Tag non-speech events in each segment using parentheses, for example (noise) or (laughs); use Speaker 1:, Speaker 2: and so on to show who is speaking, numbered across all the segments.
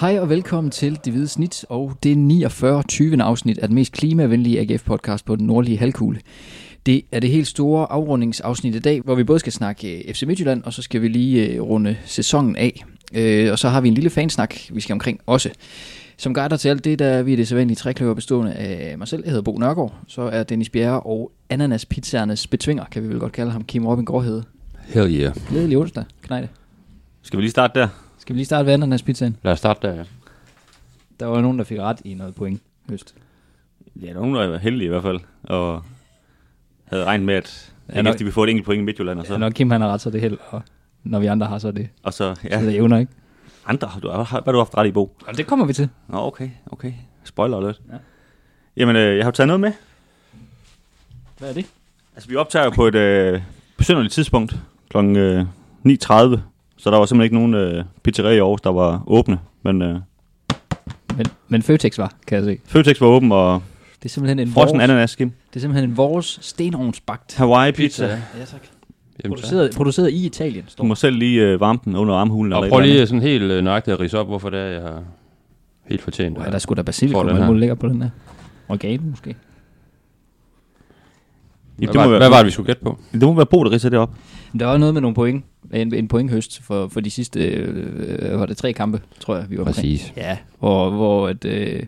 Speaker 1: Hej og velkommen til Det Hvide Snit og det 49. 20. afsnit af den mest klimavenlige AGF-podcast på den nordlige halvkugle. Det er det helt store afrundingsafsnit i dag, hvor vi både skal snakke øh, FC Midtjylland, og så skal vi lige øh, runde sæsonen af. Øh, og så har vi en lille fansnak, vi skal omkring også. Som guider til alt det, der er vi det sædvanlige trækløver bestående af mig selv, jeg hedder Bo Nørgaard, så er Dennis Bjerre og Ananas Pizzaernes betvinger, kan vi vel godt kalde ham, Kim Robin Gårdhede.
Speaker 2: Hell yeah.
Speaker 1: Glædelig onsdag, knejde.
Speaker 3: Skal vi lige starte der?
Speaker 1: Skal vi lige starte ved Ananas Pizzaen?
Speaker 2: Lad os starte der, ja.
Speaker 1: Der var nogen, der fik ret i noget point høst.
Speaker 3: Ja, der var nogen, der var heldige i hvert fald, og havde regnet med, at
Speaker 1: Ja,
Speaker 3: ja,
Speaker 1: nok-
Speaker 3: vi får et enkelt point i Midtjylland, og så,
Speaker 1: Så når Kim han har ret, så er det held, og når vi andre har, så er det,
Speaker 3: og så
Speaker 1: ja.
Speaker 3: ja,
Speaker 1: så er det evner, ikke?
Speaker 3: andre, har du, har, hvad har du haft ret i, Bo?
Speaker 1: Og det kommer vi til.
Speaker 3: Nå, okay, okay. Spoiler alert.
Speaker 1: Ja.
Speaker 3: Ja. Jamen, øh, jeg har jo taget noget med.
Speaker 1: Hvad er det?
Speaker 3: Altså, vi optager jo på et øh, besynderligt tidspunkt, kl. Øh, 9.30, så der var simpelthen ikke nogen øh, pizzeria i Aarhus, der var åbne, men øh,
Speaker 1: Men, men Føtex var, kan jeg se.
Speaker 3: Føtex var åben, og
Speaker 1: Det er simpelthen en
Speaker 3: frossen
Speaker 1: vores,
Speaker 3: ananas, Kim.
Speaker 1: det er simpelthen en vores stenovnsbagt
Speaker 3: Hawaii pizza.
Speaker 1: Ja, tak.
Speaker 2: Jamen.
Speaker 1: Produceret, produceret i Italien,
Speaker 3: Du
Speaker 1: står
Speaker 3: må selv lige øh, varme den under armhulen.
Speaker 2: Og
Speaker 3: eller
Speaker 2: prøv lige sådan helt øh, nøjagtigt at rise op, hvorfor det er, jeg har helt fortjent.
Speaker 1: der.
Speaker 2: det
Speaker 1: Ja,
Speaker 2: her.
Speaker 1: der skulle da basilikum,
Speaker 2: her.
Speaker 1: muligt ligger på den der. Oregano måske.
Speaker 2: Hvad,
Speaker 3: det, må
Speaker 2: var,
Speaker 3: være,
Speaker 2: hvad var det, vi skulle gætte på?
Speaker 3: det må være Bo, der ridser det op.
Speaker 1: Der var noget med nogle point. En, en pointhøst for, for de sidste, øh, var det tre kampe, tror jeg, vi var omkring.
Speaker 2: Præcis.
Speaker 1: Ja, hvor, hvor at, øh,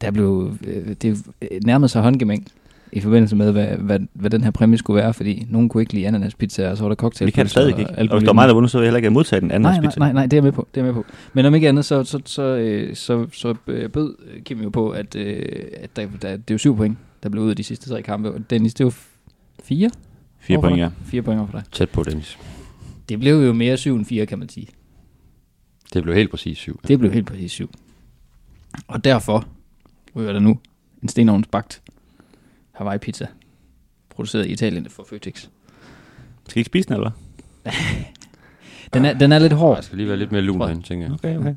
Speaker 1: der blev, øh, det nærmede sig håndgemæng i forbindelse med, hvad, hvad, hvad den her præmie skulle være, fordi nogen kunne ikke lide ananaspizza, og så var der cocktail.
Speaker 3: Vi kan det stadig ikke. Og hvis der er mig, der vundet, så vil jeg heller ikke have modtaget den anden
Speaker 1: Nej, nej,
Speaker 3: pizza.
Speaker 1: nej, nej, det er jeg med på. Det er med på. Men om ikke andet, så, så, så, øh, så, så øh, bød Kim jo på, at, øh, at der, der, det er jo syv point, der blev ud af de sidste tre kampe. Og Dennis, det var fire?
Speaker 3: Fire point, ja.
Speaker 1: Fire point for dig.
Speaker 2: Tæt på, Dennis.
Speaker 1: Det blev jo mere syv end fire, kan man sige.
Speaker 2: Det blev helt præcis syv.
Speaker 1: Det blev helt præcis syv. Og derfor ryger der nu en stenovnsbagt Hawaii pizza, produceret i Italien for Føtex.
Speaker 3: Skal I ikke spise den, eller (laughs)
Speaker 1: Den er, den er lidt hård.
Speaker 2: Der skal lige være lidt mere lun
Speaker 1: jeg.
Speaker 2: herinde, tænker jeg.
Speaker 3: Okay, okay.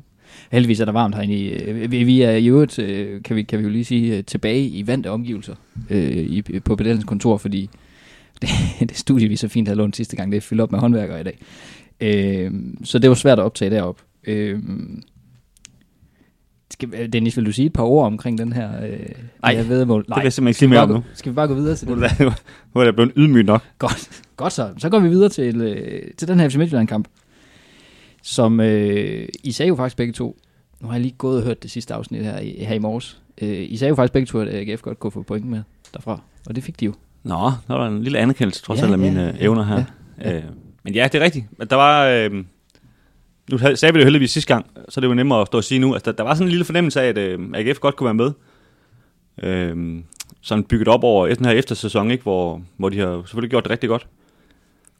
Speaker 1: Heldigvis er der varmt herinde. I, øh, vi, vi er i øvrigt, øh, kan vi, kan vi jo lige sige, øh, tilbage i vante omgivelser øh, i, på pedalens kontor, fordi det, (laughs) det studie, vi så fint havde lånt sidste gang, det er fyldt op med håndværkere i dag. Øh, så det var svært at optage derop. Øh, skal, Dennis, vil du sige et par ord omkring den her øh,
Speaker 3: Nej,
Speaker 1: det her vedmål?
Speaker 3: Det vil jeg simpelthen ikke sige mere om nu.
Speaker 1: skal vi bare gå videre til det?
Speaker 3: det- (laughs) nu er jeg blevet ydmyg nok.
Speaker 1: Godt, godt så. Så går vi videre til, øh, til den her FC Midtjylland-kamp, som øh, I sagde jo faktisk begge to, nu har jeg lige gået og hørt det sidste afsnit her i, her i morges, øh, I sagde jo faktisk begge to, at AGF godt kunne få point med derfra, og det fik de jo.
Speaker 3: Nå, der var en lille anerkendelse trods
Speaker 1: Ja,
Speaker 3: alt af
Speaker 1: ja,
Speaker 3: mine
Speaker 1: ja,
Speaker 3: evner her.
Speaker 1: ja.
Speaker 3: Øh, men ja, det er rigtigt. Der var... Øh, nu sagde vi det jo heldigvis sidste gang, så det jo nemmere at stå og sige nu. Altså, der, der var sådan en lille fornemmelse af, at øh, AGF godt kunne være med. Øh, sådan bygget op over den her eftersæson, ikke? Hvor, hvor de har selvfølgelig gjort det rigtig godt.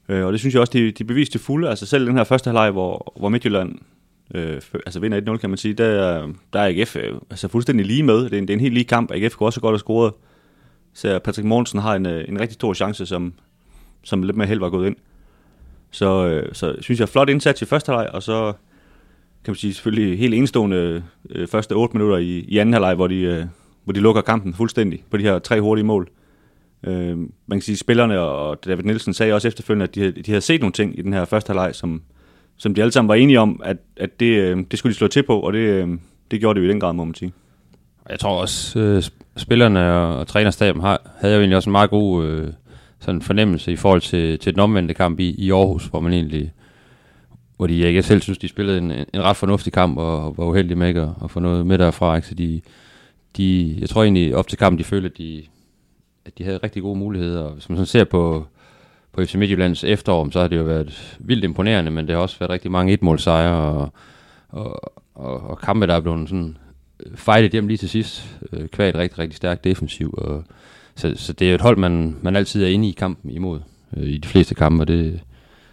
Speaker 3: Øh, og det synes jeg også, de, de beviste fulde. Altså selv den her første halvleg, hvor, hvor Midtjylland øh, altså vinder 1-0, kan man sige, der, er- der er AGF øh, altså fuldstændig lige med. Det er, en, det er en helt lige kamp. AGF kunne også godt have scoret. Så Patrick Mortensen har en, øh, en rigtig stor chance, som, som lidt mere held var gået ind. Så, øh, så synes jeg, flot indsats i første halvleg, og så kan man sige selvfølgelig helt enestående øh, første 8 minutter i, i anden halvleg, hvor de, øh, hvor de lukker kampen fuldstændig på de her tre hurtige mål. Øh, man kan sige, spillerne og David Nielsen sagde også efterfølgende, at de, de havde set nogle ting i den her første halvleg, som, som de alle sammen var enige om, at, at det, øh, det skulle de slå til på, og det, øh, det gjorde det jo i den grad, må man sige.
Speaker 2: Jeg tror også, øh, spillerne og, og trænerstaben har, havde jo egentlig også en meget god øh, sådan fornemmelse i forhold til, til den omvendte kamp i, i Aarhus, hvor man egentlig, hvor de, jeg selv synes, de spillede en, en ret fornuftig kamp, og, og var uheldige med ikke at, at få noget med derfra. Ikke? Så de, de, jeg tror egentlig op til kampen, de følte, at de, at de havde rigtig gode muligheder. Og hvis man sådan ser på, på FC Midtjyllands efterår, så har det jo været vildt imponerende, men det har også været rigtig mange etmålsejre, og, og, og, og kampe, der er blevet sådan fejlet hjem lige til sidst, øh, kvad et rigtig, rigtig stærkt defensiv. Og, så, så det er et hold, man, man altid er inde i kampen imod, øh, i de fleste kampe, og det,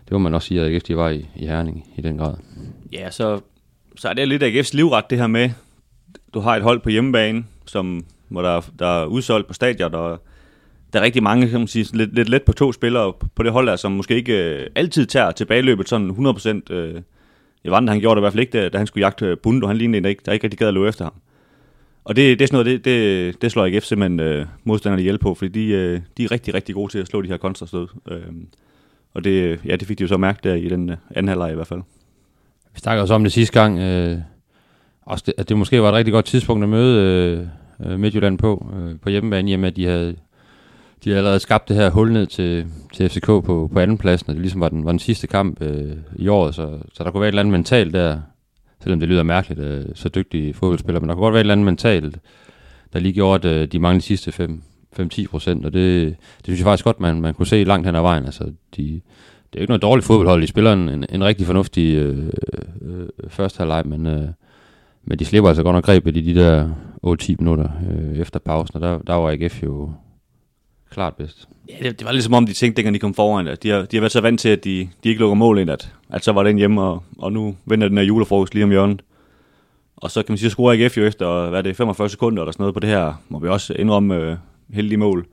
Speaker 2: det må man også sige, at AGF de var i, i Herning i den grad.
Speaker 3: Ja, så, så er det lidt AGF's livret, det her med, du har et hold på hjemmebane, som, hvor der, der er udsolgt på stadion, og der er rigtig mange, kan man sige, lidt, lidt let på to spillere på det hold der, som måske ikke øh, altid tager tilbageløbet sådan 100%. Øh, Evander, han gjorde det i hvert fald ikke, da, han skulle jagte øh, Bundo, han lignede en, der ikke, der ikke rigtig gad at løbe efter ham. Og det, det er sådan noget, det, det, det slår AGF simpelthen øh, modstanderne ihjel på, fordi de, øh, de er rigtig, rigtig gode til at slå de her kontrastød. Øh, og det, øh, ja, det fik de jo så mærke der i den øh, anden halvleg i hvert fald.
Speaker 2: Vi snakkede også om det sidste gang, øh, også det, at det måske var et rigtig godt tidspunkt at møde øh, øh Midtjylland på, øh, på hjemmebane, i og med at de havde, de har allerede skabt det her hul ned til, til FCK på, på andenpladsen, og det ligesom var den, var den sidste kamp øh, i året, så, så der kunne være et eller andet mentalt der, selvom det lyder mærkeligt, øh, så dygtige fodboldspillere, men der kunne godt være et eller andet mentalt, der lige gjorde, at øh, de manglede de sidste 5-10 procent, og det, det synes jeg faktisk godt, man, man kunne se langt hen ad vejen. Altså, de, det er jo ikke noget dårligt fodboldhold, de spiller en, en, en rigtig fornuftig øh, øh, første halvleg, men, øh, men de slipper altså godt nok grebet i de der 8-10 minutter øh, efter pausen, og der, der var AGF jo klart bedst.
Speaker 3: Ja, det, det var ligesom om, de tænkte, dengang de kom foran, at de har, de har været så vant til, at de, de ikke lukker mål ind, at, at så var den hjemme, og, og nu venter den her julefrokost lige om hjørnet. Og så kan man sige, at scorer AGF jo efter, hvad er det, 45 sekunder eller sådan noget på det her, må vi også indrømme øh, heldige mål,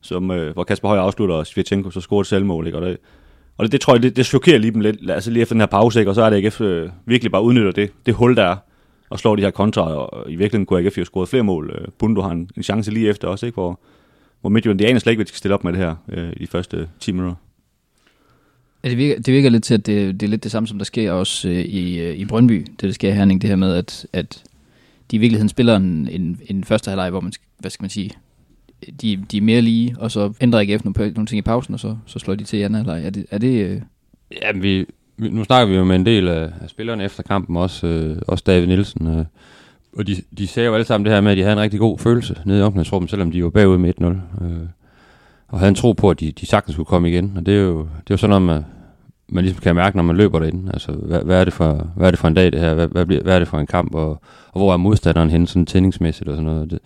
Speaker 3: som, øh, hvor Kasper Høj afslutter, og Svirchenko så scorer et selvmål, ikke? Og det, og det, det tror jeg, det, det chokerer lige dem lidt, altså lige efter den her pause, ikke? og så er det AGF øh, virkelig bare udnytter det, det hul, der er, og slår de her kontra, og i virkeligheden kunne AGF jo scoret flere mål. Øh, Bundo har en, en chance lige efter også, ikke? hvor, hvor Midtjylland, de aner slet ikke, hvad de skal stille op med det her øh, i de første 10 minutter.
Speaker 1: Ja, det, virker, det virker lidt til, at det, det er lidt det samme, som der sker også øh, i, øh, i Brøndby, det der sker i Herning, det her med, at, at de i virkeligheden spiller en, en, en første halvleg, hvor man, hvad skal man sige, de, de er mere lige, og så ændrer AGF nogle, nogle ting i pausen, og så, så slår de til i anden halvleg. Er det, er det øh...
Speaker 2: Ja, vi, nu snakker vi jo med en del af, af spillerne efter kampen, også, øh, også David Nielsen, øh, og de, de sagde jo alle sammen det her med, at de havde en rigtig god følelse nede i omklædningsrummet, selvom de var bagud med 1-0. Øh, og havde en tro på, at de, de sagtens skulle komme igen. Og det er jo, det er jo sådan noget, man, man ligesom kan mærke, når man løber derinde. Altså, hvad, hvad, er det for, hvad er det for en dag, det her? Hvad, hvad, bliver, hvad er det for en kamp? Og, og hvor er modstanderen henne, sådan tændingsmæssigt og sådan noget? Det,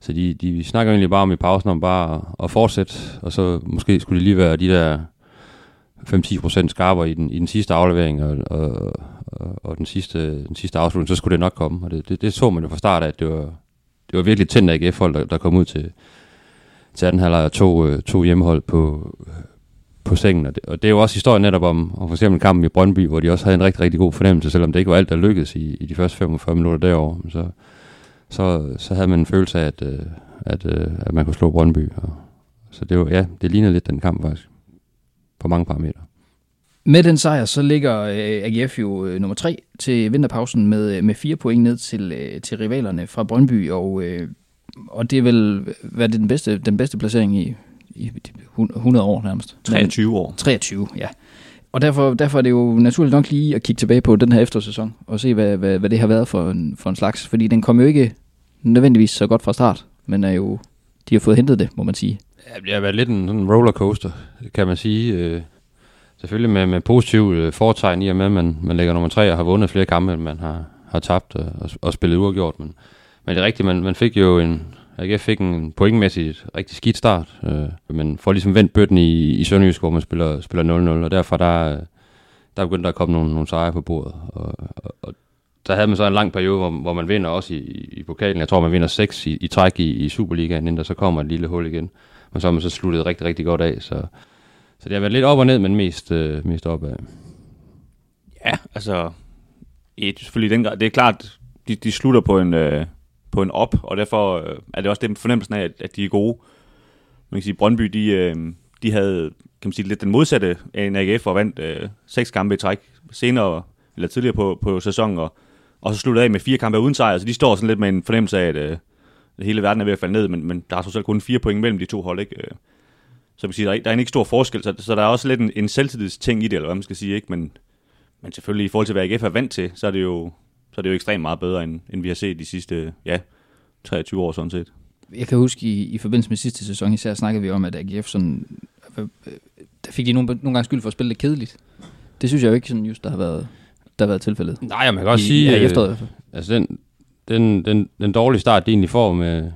Speaker 2: så de, de snakker egentlig bare om i pausen om bare at, at fortsætte, og så måske skulle det lige være de der 5-10% skarpere i den, i den sidste aflevering og, og, og, og den, sidste, den sidste afslutning, så skulle det nok komme. Og det, det, det så man jo fra start af, at det var, det var virkelig tændt af AGF-hold, der, der kom ud til, til 18 halvleg to, øh, to hjemmehold på, på sengen. Og det, og det er jo også historien netop om, om for eksempel kampen i Brøndby, hvor de også havde en rigtig, rigtig god fornemmelse, selvom det ikke var alt, der lykkedes i, i de første 45 minutter derovre. Så, så, så havde man en følelse af, at, øh, at, at, at man kunne slå Brøndby. Og, så det var, ja, det lignede lidt den kamp faktisk, på mange parametre.
Speaker 1: Med den sejr, så ligger øh, AGF jo øh, nummer tre til vinterpausen med, øh, med fire point ned til, øh, til rivalerne fra Brøndby, og, øh, og det er vel hvad det den, bedste, den bedste placering i, i 100 år nærmest.
Speaker 3: 23 år.
Speaker 1: 23, ja. Og derfor, derfor er det jo naturligt nok lige at kigge tilbage på den her eftersæson, og se, hvad, hvad, hvad det har været for en, for en slags. Fordi den kom jo ikke nødvendigvis så godt fra start, men er jo, de har fået hentet det, må man sige.
Speaker 2: Ja, det har været lidt en, en rollercoaster, kan man sige. Øh, selvfølgelig med, med positiv øh, foretegn i og med, at man, man ligger nummer tre og har vundet flere kampe, end man har, har tabt og, og spillet uafgjort. Men, men det er rigtigt, man, man fik jo en, AGF fik en pointmæssigt rigtig skidt start, øh, men får ligesom vendt bøtten i, i Sønderjysk, hvor man spiller, spiller 0-0, og derfor der, der begyndte der at komme nogle, nogle sejre på bordet. Og, og, og der havde man så en lang periode, hvor, hvor man vinder også i, i pokalen. Jeg tror, man vinder 6 i, i træk i, i Superligaen, inden der så kommer et lille hul igen. Men så har man så sluttet rigtig, rigtig godt af. Så, så det har været lidt op og ned, men mest, øh, mest opad.
Speaker 3: Ja, altså... Et, selvfølgelig den grad. Det er klart, de, de slutter på en, øh, på en op, og derfor øh, er det også det fornemmelsen af, at, at de er gode. Man kan sige, Brøndby, de, øh, de havde kan man sige, lidt den modsatte af en AGF, og vandt øh, seks kampe i træk senere, eller tidligere på, på sæsonen, og, og så sluttede af med fire kampe uden sejr, så de står sådan lidt med en fornemmelse af, at øh, hele verden er ved at falde ned, men, men der er så selv kun fire point mellem de to hold, ikke? Øh, så man sige, der, er, der er en ikke stor forskel, så, så der er også lidt en, en selvtillidsting i det, eller hvad man skal sige, ikke? Men, men selvfølgelig i forhold til, hvad AGF er vant til, så er det jo, så er det jo ekstremt meget bedre, end, end vi har set de sidste, ja, 23 år sådan set.
Speaker 1: Jeg kan huske, i, i forbindelse med sidste sæson, især snakkede vi om, at AGF sådan, øh, der fik de nogle, nogle gange skyld for at spille det kedeligt. Det synes jeg jo ikke sådan just, der har været, der har været tilfældet.
Speaker 2: Nej, man kan også I, sige, ja, efteråret, øh, altså den, den, den, den dårlige start, de egentlig får med,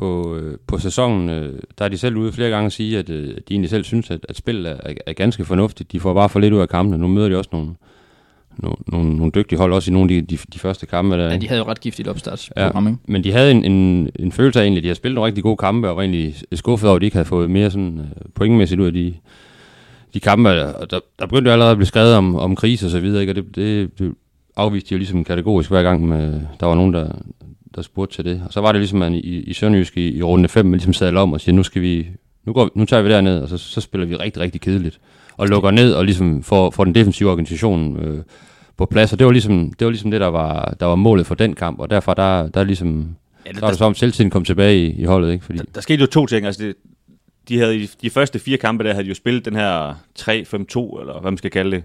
Speaker 2: på, øh, på sæsonen, øh, der er de selv ude flere gange at sige, at øh, de egentlig selv synes, at, at spillet er, er ganske fornuftigt. De får bare for lidt ud af kampene. Nu møder de også nogle, nogle, nogle, nogle dygtige hold, også i nogle af de, de, de første kampe. Der.
Speaker 1: Ja, de havde jo ret giftigt opstartsprogram, ja, ikke?
Speaker 2: Men de havde en, en, en følelse af egentlig, at de havde spillet nogle rigtig gode kampe, og var egentlig skuffet over, at de ikke havde fået mere sådan, uh, pointmæssigt ud af de, de kampe. Og der, der begyndte jo allerede at blive skrevet om, om krise og så videre, ikke? og det, det, det afviste jo ligesom kategorisk hver gang, med, der var nogen, der, der spurgte til det. Og så var det ligesom, at i, i Sønderjysk i, i runde 5, man ligesom sadler om og siger, nu skal vi, nu, går, nu tager vi derned, og så, så spiller vi rigtig, rigtig kedeligt. Og lukker ned og ligesom får, får den defensive organisation øh, på plads, og det var ligesom det, var ligesom det der, var, der var målet for den kamp, og derfor der, der er ligesom,
Speaker 3: Ja,
Speaker 2: der er det så om selvtiden kom tilbage i, i holdet, ikke? Fordi,
Speaker 3: Der, der skete jo to ting. Altså det, de havde i de første fire kampe, der havde de jo spillet den her 3-5-2, eller hvad man skal kalde det,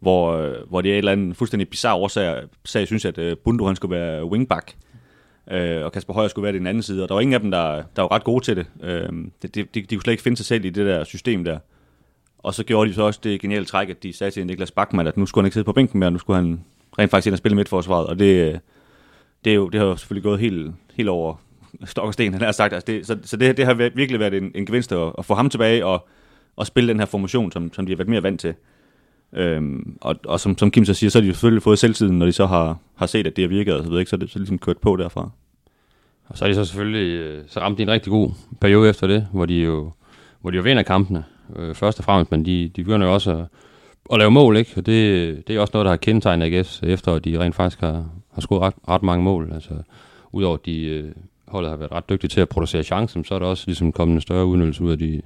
Speaker 3: hvor, øh, hvor det er et eller andet fuldstændig bizarre årsag, sag, synes, at øh, Bundu han skulle være wingback, øh, og Kasper Højer skulle være den anden side, og der var ingen af dem, der, der var ret gode til det. Øh, de, de, de, de kunne slet ikke finde sig selv i det der system der. Og så gjorde de så også det geniale træk, at de sagde til Niklas Bachmann, at nu skulle han ikke sidde på bænken mere, nu skulle han rent faktisk ind og spille midtforsvaret, og det, øh, det, er jo, det har jo selvfølgelig gået helt, helt over stok og sten, han har sagt. Altså det, så så det, det har virkelig været en, en gevinst at, at få ham tilbage og, og spille den her formation, som, som de har været mere vant til. Øhm, og og som, som Kim så siger, så har de selvfølgelig fået selvtiden, når de så har, har set, at det har virket, og så, videre, ikke? så er det så ligesom kørt på derfra.
Speaker 2: Og så er de så selvfølgelig, øh, så ramte de en rigtig god periode efter det, hvor de jo, hvor de jo vinder kampene, øh, først og fremmest, men de, de begynder jo også at, at lave mål, ikke? Og det, det er også noget, der har kendetegnet AGF, efter at de rent faktisk har, har scoret ret, ret mange mål. Altså, udover at de, øh, holdet har været ret dygtige til at producere chancen, så er der også ligesom kommet en større udnyttelse ud af de,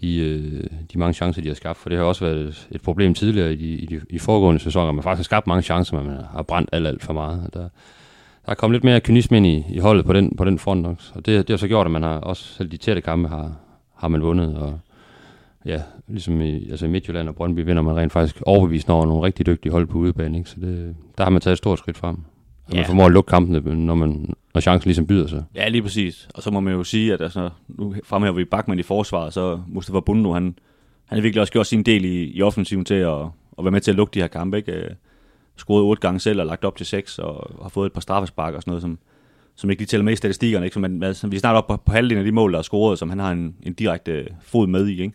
Speaker 2: de, øh, de mange chancer, de har skabt. For det har også været et, problem tidligere i de, i de i foregående sæsoner, man faktisk har skabt mange chancer, men man har brændt alt, alt for meget. Og der, der er kommet lidt mere kynisme ind i, i holdet på den, på den front også. Og det, det har så gjort, at man har også selv de tætte kampe har, har man vundet. Og ja, ligesom i, altså i Midtjylland og Brøndby vinder man rent faktisk overbevisende over nogle rigtig dygtige hold på udebane. Ikke? Så det, der har man taget et stort skridt frem. At
Speaker 3: Ja.
Speaker 2: man formår at lukke kampene, når, man, når chancen ligesom byder sig.
Speaker 3: Ja, lige præcis. Og så må man jo sige, at altså, nu fremhæver vi Bachmann i forsvaret, så Mustafa Bundu, han, han har virkelig også gjort sin del i, i offensiven til at, at være med til at lukke de her kampe. Ikke? Øh, Scoret otte gange selv og lagt op til seks, og har fået et par straffespark og sådan noget, som, som ikke lige tæller med i statistikkerne. Ikke? Så man, altså, vi er snart oppe på, på halvdelen af de mål, der er scoret, som han har en, en direkte øh, fod med i. Ikke?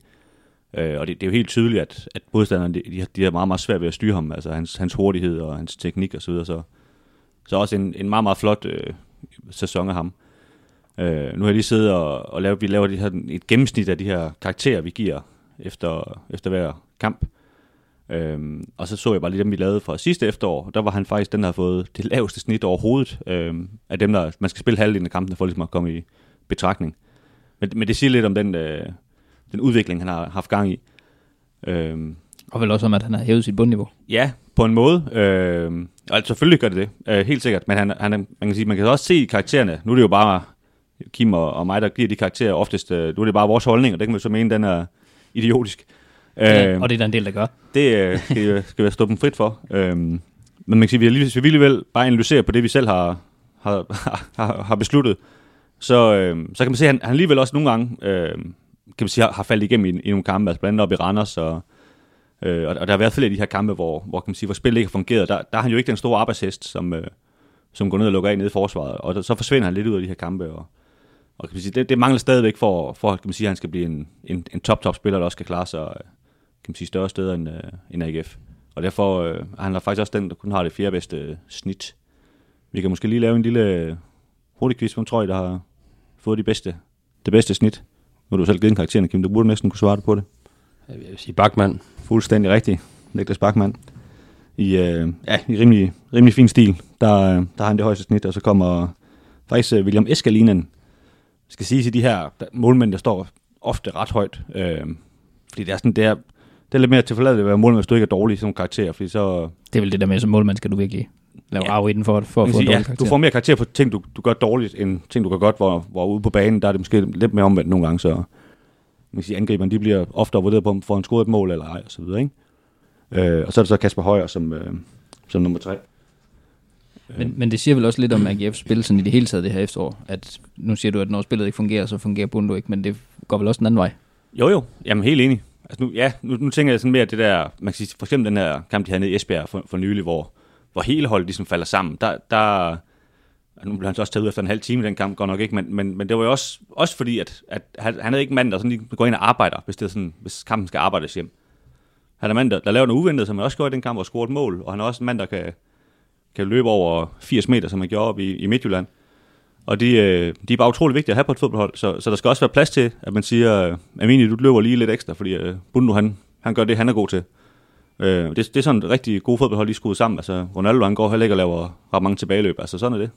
Speaker 3: Øh, og det, det, er jo helt tydeligt, at, at modstanderne de, de, har, de har meget, meget svært ved at styre ham. Altså hans, hans hurtighed og hans teknik og så videre. Så, så også en, en meget, meget flot øh, sæson af ham. Øh, nu har jeg lige siddet og, og lavet, vi laver de her, et gennemsnit af de her karakterer, vi giver efter, efter hver kamp. Øhm, og så så jeg bare lige dem, vi lavede fra sidste efterår. Der var han faktisk den, der har fået det laveste snit overhovedet øhm, af dem, der man skal spille halvdelen af kampen for ligesom at komme i betragtning. Men, men det siger lidt om den, øh, den udvikling, han har haft gang i. Øhm,
Speaker 1: og vel også om, at han har hævet sit bundniveau.
Speaker 3: Ja, på en måde. Øh, altså, selvfølgelig gør det det, øh, helt sikkert. Men han, han, man kan sige, man kan også se i karaktererne. Nu er det jo bare Kim og, og mig, der giver de karakterer oftest. Øh, nu er det bare vores holdning, og det kan man så mene, den er idiotisk.
Speaker 1: Øh, og det er der en del, der gør.
Speaker 3: Det øh, skal, (laughs) skal være stå dem frit for. Øhm, men man kan sige, vi hvis vi alligevel bare analyserer på det, vi selv har, har, har, har besluttet, så, øh, så kan man se, at han, han alligevel også nogle gange øh, kan man sige, har, har faldet igennem i, i nogle kampe, altså blandt andet op i Randers, og, øh, og, og der har været flere af de her kampe, hvor, hvor, kan man sige, hvor spillet ikke har fungeret. Der, der er han jo ikke den store arbejdshest, som, øh, som går ned og lukker af nede i forsvaret, og der, så forsvinder han lidt ud af de her kampe, og, og kan man sige, det, det mangler stadigvæk for, for kan man sige, at han skal blive en, en, en top-top-spiller, der også skal klare sig øh, kan man sige, større steder end, øh, end AGF. Og derfor øh, er han er faktisk også den, der kun har det fjerde bedste øh, snit. Vi kan måske lige lave en lille øh, hurtig quiz, hvem tror I, der har fået de bedste, det bedste snit? Nu har du selv givet en karakter, Kim. Du burde næsten kunne svare på det.
Speaker 2: Jeg vil sige Bachmann.
Speaker 3: Fuldstændig rigtigt. Niklas Bachmann. I, øh, ja, i rimelig, rimelig fin stil. Der, øh, der har han det højeste snit, og så kommer faktisk øh, William Eskalinen. skal sige til de her der, målmænd, der står ofte ret højt. Øh, fordi det er sådan, det er, det er lidt mere tilforladeligt at være målmand, hvis du ikke er dårlig nogle karakterer, fordi så...
Speaker 1: Det er vel det der med, som målmand skal du virkelig lave
Speaker 3: Ja.
Speaker 1: ja. arv i den for, for at få en
Speaker 3: sige,
Speaker 1: dårlig
Speaker 3: ja,
Speaker 1: karakter.
Speaker 3: du får mere karakter på ting, du, du gør dårligt, end ting, du gør godt, hvor, hvor ude på banen, der er det måske lidt mere omvendt nogle gange, så man kan sige, angriberne, de bliver ofte vurderet på, om får han scoret et mål eller ej, og så videre, ikke? Øh, og så er det så Kasper Højer som, øh, som nummer tre.
Speaker 1: Men, men det siger vel også lidt om AGF's spil sådan i det hele taget det her efterår. At nu siger du, at når spillet ikke fungerer, så fungerer Bundo ikke, men det går vel også den anden vej.
Speaker 3: Jo, jo. Jamen, helt enig. Altså nu, ja, nu, nu tænker jeg sådan mere, at det der, man kan sige, for eksempel den her kamp, de havde nede i Esbjerg for, for nylig, hvor, hvor hele holdet ligesom falder sammen. Der, der, nu blev han så også taget ud efter en halv time i den kamp, godt nok ikke, men, men, men det var jo også, også fordi, at, at han, han er ikke mand, der sådan lige går ind og arbejder, hvis, det er sådan, hvis kampen skal arbejdes hjem. Han er mand, der, der laver noget uventet, som han også gjorde i den kamp, og scorer et mål, og han er også en mand, der kan, kan løbe over 80 meter, som han gjorde op i, i Midtjylland. Og de, øh, de er bare utrolig vigtige at have på et fodboldhold, så, så der skal også være plads til, at man siger, øh, Amini, du løber lige lidt ekstra, fordi øh, Bundu, han, han gør det, han er god til. Øh, det, det er sådan et rigtig god fodboldhold, de skruet sammen. Altså, Ronaldo, han går heller ikke og laver ret mange tilbageløb. Altså, sådan er det.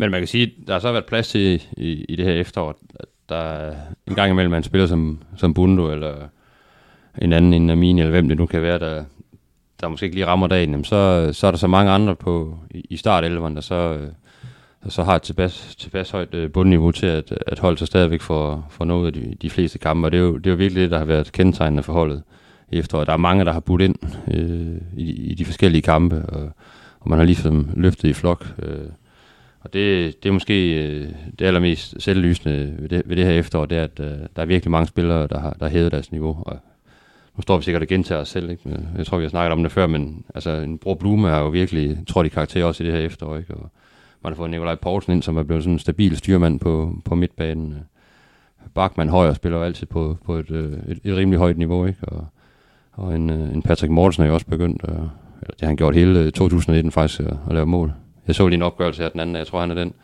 Speaker 2: Men man kan sige, der har så været plads til i, i det her efterår, at der er en gang imellem, man spiller som, som Bundo, eller en anden en Amini, eller hvem det nu kan være, der, der måske ikke lige rammer dagen, jamen så, så er der så mange andre på, i, i startelveren, der så, der så har et tilpas, tilpas højt øh, bundniveau til, at, at holde sig stadigvæk for, for noget af de, de fleste kampe, og det er, jo, det er jo virkelig det, der har været kendetegnende for holdet i efteråret. Der er mange, der har budt ind øh, i, i de forskellige kampe, og, og man har ligesom løftet i flok. Øh, og det, det er måske øh, det allermest selvlysende ved det, ved det her efterår, det er, at øh, der er virkelig mange spillere, der har, der har hævet deres niveau. Og nu står vi sikkert og gentager os selv, ikke? jeg tror, vi har snakket om det før, men altså, en Bror Blume er jo virkelig, tror de karakter også i det her efterår. Ikke? Og man har fået Nikolaj Poulsen ind, som er blevet sådan en stabil styrmand på, på midtbanen. Bachmann højre spiller jo altid på, på et, øh, et, et rimelig højt niveau, ikke? Og, og en, øh, en Patrick Mortensen er jo også begyndt, at, eller det har han gjort hele øh, 2019 faktisk, at, at lave mål. Jeg så lige en opgørelse af den anden, jeg tror han er den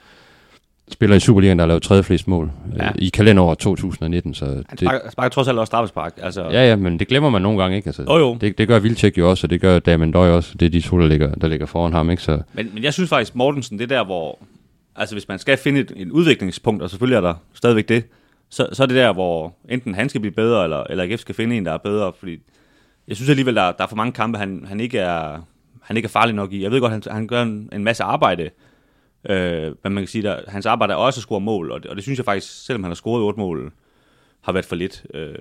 Speaker 2: spiller i Superligaen, der har lavet tredje flest mål ja. øh, i kalenderåret 2019. Så
Speaker 3: han sparker, det, sparker trods alt også straffespark. Altså.
Speaker 2: Ja, ja, men det glemmer man nogle gange ikke. Altså,
Speaker 3: oh, jo.
Speaker 2: Det, det gør Vildtjek jo også, og det gør Damien Døj også. Det er de to, der ligger, der ligger foran ham. Ikke? Så.
Speaker 3: Men, men jeg synes faktisk, Mortensen, det der, hvor... Altså hvis man skal finde et, et udviklingspunkt, og selvfølgelig er der stadigvæk det, så, så er det der, hvor enten han skal blive bedre, eller, eller AGF skal finde en, der er bedre. Fordi jeg synes alligevel, der, der er for mange kampe, han, han, ikke er, han ikke er farlig nok i. Jeg ved godt, han, han gør en, en masse arbejde, Øh, men man kan sige, at hans arbejde er også at score mål, og det, og det synes jeg faktisk, selvom han har scoret otte mål, har været for lidt. Øh,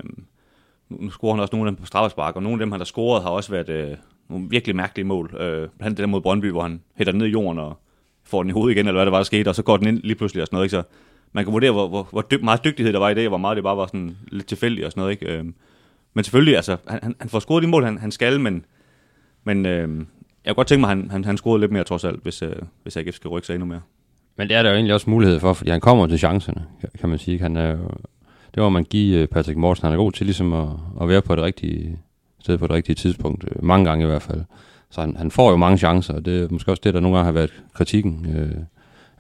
Speaker 3: nu scorer han også nogle af dem på straffespark, og nogle af dem, han har scoret, har også været øh, nogle virkelig mærkelige mål. Øh, blandt andet det der mod Brøndby, hvor han hætter ned i jorden og får den i hovedet igen, eller hvad det var, der skete, og så går den ind lige pludselig og sådan noget. Ikke? Så man kan vurdere, hvor, hvor, hvor dyg, meget dygtighed der var i det, og hvor meget det bare var sådan lidt tilfældigt og sådan noget. Ikke? Øh, men selvfølgelig, altså, han, han får scoret de mål, han, han skal, men, men øh, jeg kunne godt tænke mig, at han, han, han scorede lidt mere trods alt, hvis, øh, hvis AGF skal rykke sig endnu mere.
Speaker 2: Men det er der jo egentlig også mulighed for, fordi han kommer til chancerne, kan man sige. Han er jo, det var man give øh, Patrick Morsen. Han er god til ligesom at, at være på det rigtige sted på det rigtige tidspunkt. Øh, mange gange i hvert fald. Så han, han får jo mange chancer, og det er måske også det, der nogle gange har været kritikken. Øh,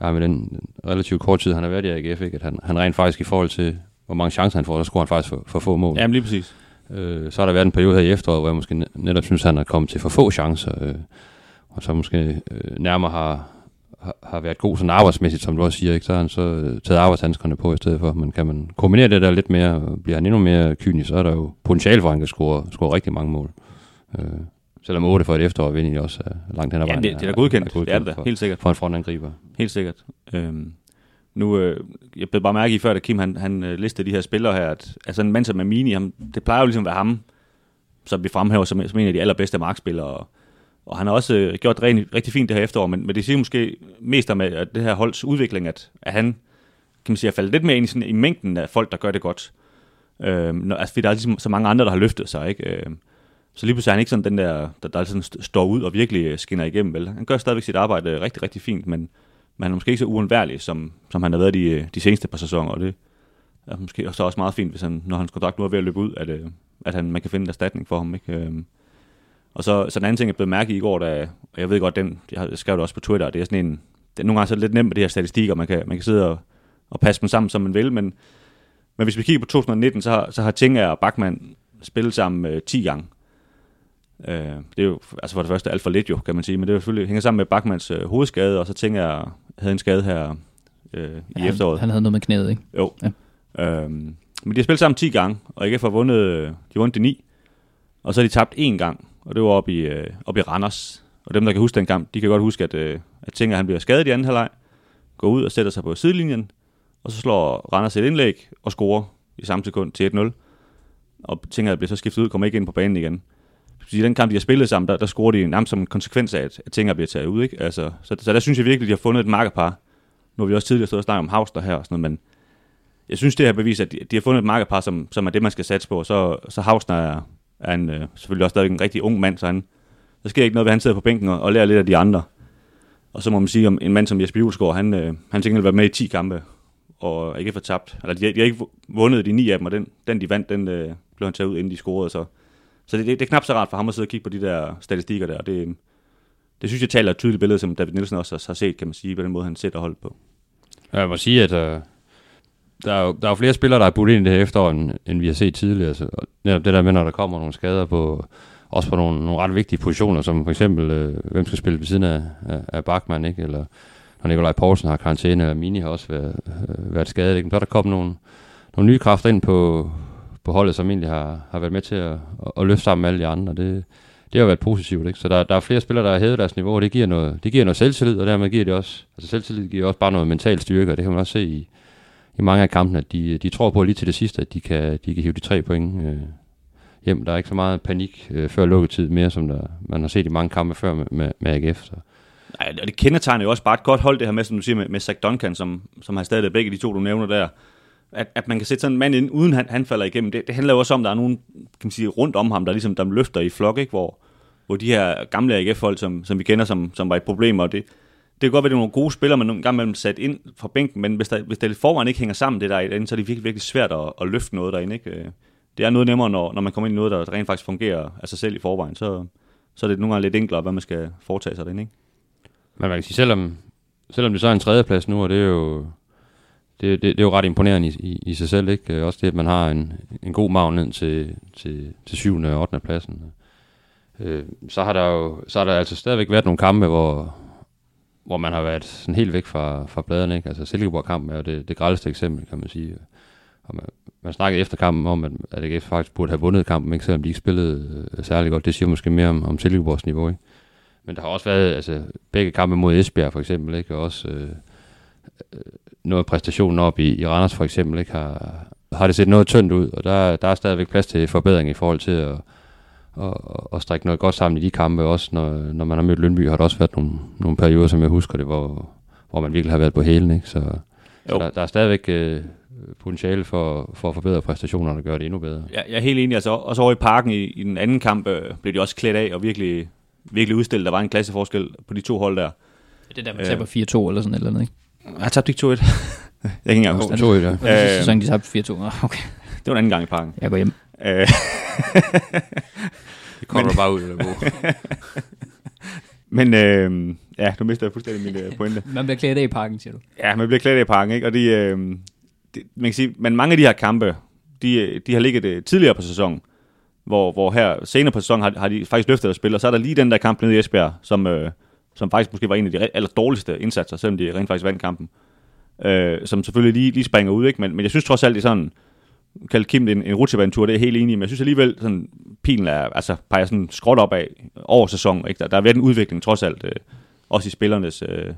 Speaker 2: ja, med den relativt kort tid, han har været i AGF, ikke? at han, han rent faktisk i forhold til, hvor mange chancer han får, der scorer han faktisk for, for få mål.
Speaker 3: Jamen lige præcis.
Speaker 2: Øh, så har der været en periode her i efteråret, hvor jeg måske netop synes, han er kommet til for få chancer, øh, og så måske øh, nærmere har, har, har været god sådan arbejdsmæssigt, som du også siger, ikke? så har han så øh, taget arbejdshandskerne på i stedet for. Men kan man kombinere det der lidt mere, og bliver han endnu mere kynisk, så er der jo potentiale for, at han kan score, score rigtig mange mål. Øh, selvom 8 for et efterår vil egentlig også er langt hen ad vejen.
Speaker 3: Ja, det, det er da godkendt. Er godkendt det er det da, helt sikkert.
Speaker 2: For en frontangriber.
Speaker 3: Helt sikkert. Øhm, nu, øh, jeg blev bare mærke i før, da Kim han, han øh, listede de her spillere her, at altså en mand som Amini, ham, det plejer jo ligesom at være ham, som vi fremhæver som, som en af de allerbedste markspillere, og, og han har også øh, gjort det rigtig, rigtig fint det her efterår, men, men det siger måske mest om at det her holds udvikling, at, at han kan man sige, er faldet lidt mere ind i, sådan, i mængden af folk, der gør det godt. Øh, når, altså, fordi der er ligesom så mange andre, der har løftet sig, ikke? Øh, så lige pludselig er han ikke sådan den der, der, der sådan står ud og virkelig øh, skinner igennem, vel? Han gør stadigvæk sit arbejde øh, rigtig, rigtig fint, men, men han er måske ikke så uundværlig, som, som han har været de, øh, de seneste par sæsoner, og det er måske også, også meget fint, hvis han, når hans kontrakt nu er ved at løbe ud, at, øh, at han, man kan finde en erstatning for ham. Ikke? Øhm, og så, så den anden ting, jeg blev mærke i i går, da, og jeg ved godt, den, jeg skrev det også på Twitter, det er sådan en, det er nogle gange så er det lidt nemt med de her statistikker, man kan, man kan sidde og, og passe dem sammen, som man vil, men, men hvis vi kigger på 2019, så har, så har Tinga og Bachmann spillet sammen øh, 10 gange. Øh, det er jo altså for det første alt for lidt jo, kan man sige, men det er jo selvfølgelig hænger sammen med Bachmanns øh, hovedskade, og så tænker jeg, havde en skade her øh, i
Speaker 1: ja,
Speaker 3: efteråret.
Speaker 1: Han havde noget med knæet, ikke?
Speaker 3: Jo. Ja. Øhm, men de har spillet sammen 10 gange, og ikke har vundet, de har vundet de 9. Og så har de tabt én gang, og det var oppe i, øh, oppe i Randers. Og dem, der kan huske den kamp, de kan godt huske, at, øh, at Tinger han bliver skadet i anden halvleg, går ud og sætter sig på sidelinjen, og så slår Randers et indlæg og scorer i samme sekund til 1-0. Og Tinger bliver så skiftet ud, kommer ikke ind på banen igen. I den kamp, de har spillet sammen, der, der scorer de nærmest som en konsekvens af, at, at Tinger bliver taget ud. Ikke? Altså, så, så der synes jeg virkelig, at de har fundet et markerpar. Nu har vi også tidligere stået og snakket om Havster her og sådan noget, men jeg synes, det her bevis, at de, de har fundet et markerpar, som, som er det, man skal satse på. Så, så Hausner er, er en, øh, selvfølgelig også stadig en rigtig ung mand, så han, der sker ikke noget ved, at han sidder på bænken og, og lærer lidt af de andre. Og så må man sige, om en mand som Jesper Julesgaard, han, øh, han tænker være med i 10 kampe, og ikke fået tabt. Eller de, de har ikke vundet de ni af dem, og den, den de vandt, den øh, blev han taget ud, inden de scorede. Så, så det, det, det, er knap så rart for ham at sidde og kigge på de der statistikker der. Det, det synes jeg taler et tydeligt billede, som David Nielsen også har set, kan man sige, på den måde, han sætter hold på.
Speaker 2: Jeg må sige, at øh, der er, jo, der er jo flere spillere, der er budt ind i det her efterår, end, end vi har set tidligere. Så netop det der med, når der kommer nogle skader på, også på nogle, nogle ret vigtige positioner, som for eksempel, øh, hvem skal spille ved siden af, af, af Bachmann, ikke? eller når Nikolaj Poulsen har karantæne, eller Mini har også været, øh, været skadet. Ikke? Så er der kommet nogle, nogle nye kræfter ind på, på holdet, som egentlig har, har været med til at, at, at løfte sammen med alle de andre. Det, det har været positivt. Ikke? Så der, der er flere spillere, der har hævet deres niveau, og det giver noget, det giver noget selvtillid, og dermed giver det også, altså selvtillid giver også bare noget mental styrke, og det kan man også se i, i mange af kampene, at de, de tror på lige til det sidste, at de kan, de kan hive de tre point øh, hjem. Der er ikke så meget panik øh, før lukketid mere, som der, man har set i mange kampe før med, med, med AGF. Så.
Speaker 3: Nej, og det kendetegner jo også bare et godt hold, det her med, som du siger, med, med Zach Duncan, som, som har stadig begge de to, du nævner der. At, at man kan sætte sådan en mand ind, uden han, han falder igennem. Det, det handler jo også om, at der er nogen kan man sige, rundt om ham, der ligesom der løfter i flok, ikke? Hvor, hvor de her gamle AGF-folk, som, som vi kender, som, som var et problem, og det, det kan godt være, at det er nogle gode spillere, man nogle gange mellem sat ind fra bænken, men hvis, der, hvis det forvejen ikke hænger sammen, det der så er det virkelig, virkelig svært at, at løfte noget derinde. Ikke? Øh, det er noget nemmere, når, når man kommer ind i noget, der rent faktisk fungerer af sig selv i forvejen, så, så er det nogle gange lidt enklere, hvad man skal foretage sig derinde. Ikke?
Speaker 2: Men man kan sige, selvom, selvom det så er en tredjeplads nu, og det er jo, det, det, det er jo ret imponerende i, i, i sig selv, ikke? Øh, også det, at man har en, en god magn ned til, til, til 7. og 8. pladsen. Øh, så har der jo så har der altså stadigvæk været nogle kampe, hvor, hvor man har været sådan helt væk fra, fra bladene. Ikke? Altså Silkeborg-kampen er jo det, det grældeste eksempel, kan man sige. Og man, man snakkede efter kampen om, at, at AGF faktisk burde have vundet kampen, ikke? selvom de ikke spillede øh, særlig godt. Det siger måske mere om, om Silkeborgs niveau. Ikke? Men der har også været altså, begge kampe mod Esbjerg for eksempel, ikke? og også øh, øh, noget præstationen op i, i Randers for eksempel, ikke? Har, har det set noget tyndt ud, og der, der er stadigvæk plads til forbedring i forhold til at, og, og strække noget godt sammen i de kampe. Også når, når man har mødt Lønby, har der også været nogle, nogle perioder, som jeg husker det, hvor, hvor man virkelig har været på hælen. Ikke? Så, så der, der er stadigvæk øh, potentiale for, for at forbedre præstationerne og gøre det endnu bedre.
Speaker 3: Ja, jeg er helt enig. Altså, også over i parken i, i den anden kamp øh, blev de også klædt af og virkelig, virkelig udstillet. Der var en klasseforskel på de to hold der.
Speaker 1: Det der, man taber 4-2 eller sådan et eller andet, ikke?
Speaker 3: Jeg tabte ikke 2-1. (laughs) jeg kan ikke engang huske
Speaker 2: 2-1, ja.
Speaker 1: Øh, sæson, de tabte 4-2. Okay.
Speaker 3: Det var en anden gang i parken.
Speaker 1: Jeg går hjem.
Speaker 3: Øh, (laughs)
Speaker 2: Det kommer men, bare ud, eller (laughs)
Speaker 3: Men øh, ja, nu mister jeg fuldstændig min øh, pointe.
Speaker 1: Man bliver klædt af i parken, siger du.
Speaker 3: Ja, man bliver klædt af i parken, ikke? Og de, øh, man kan sige, men mange af de her kampe, de, de har ligget øh, tidligere på sæsonen, hvor, hvor her senere på sæsonen har, har de faktisk løftet at spille, og så er der lige den der kamp nede i Esbjerg, som, øh, som faktisk måske var en af de aller dårligste indsatser, selvom de rent faktisk vandt kampen. Øh, som selvfølgelig lige, lige springer ud, ikke? Men, men jeg synes trods alt, det er sådan, kaldt Kim en, en rutsjebanetur, det er jeg helt enig i, men jeg synes alligevel, sådan, pilen er, altså, peger sådan skråt op af over sæsonen. Ikke? Der, der har været en udvikling trods alt, øh, også i spillernes øh,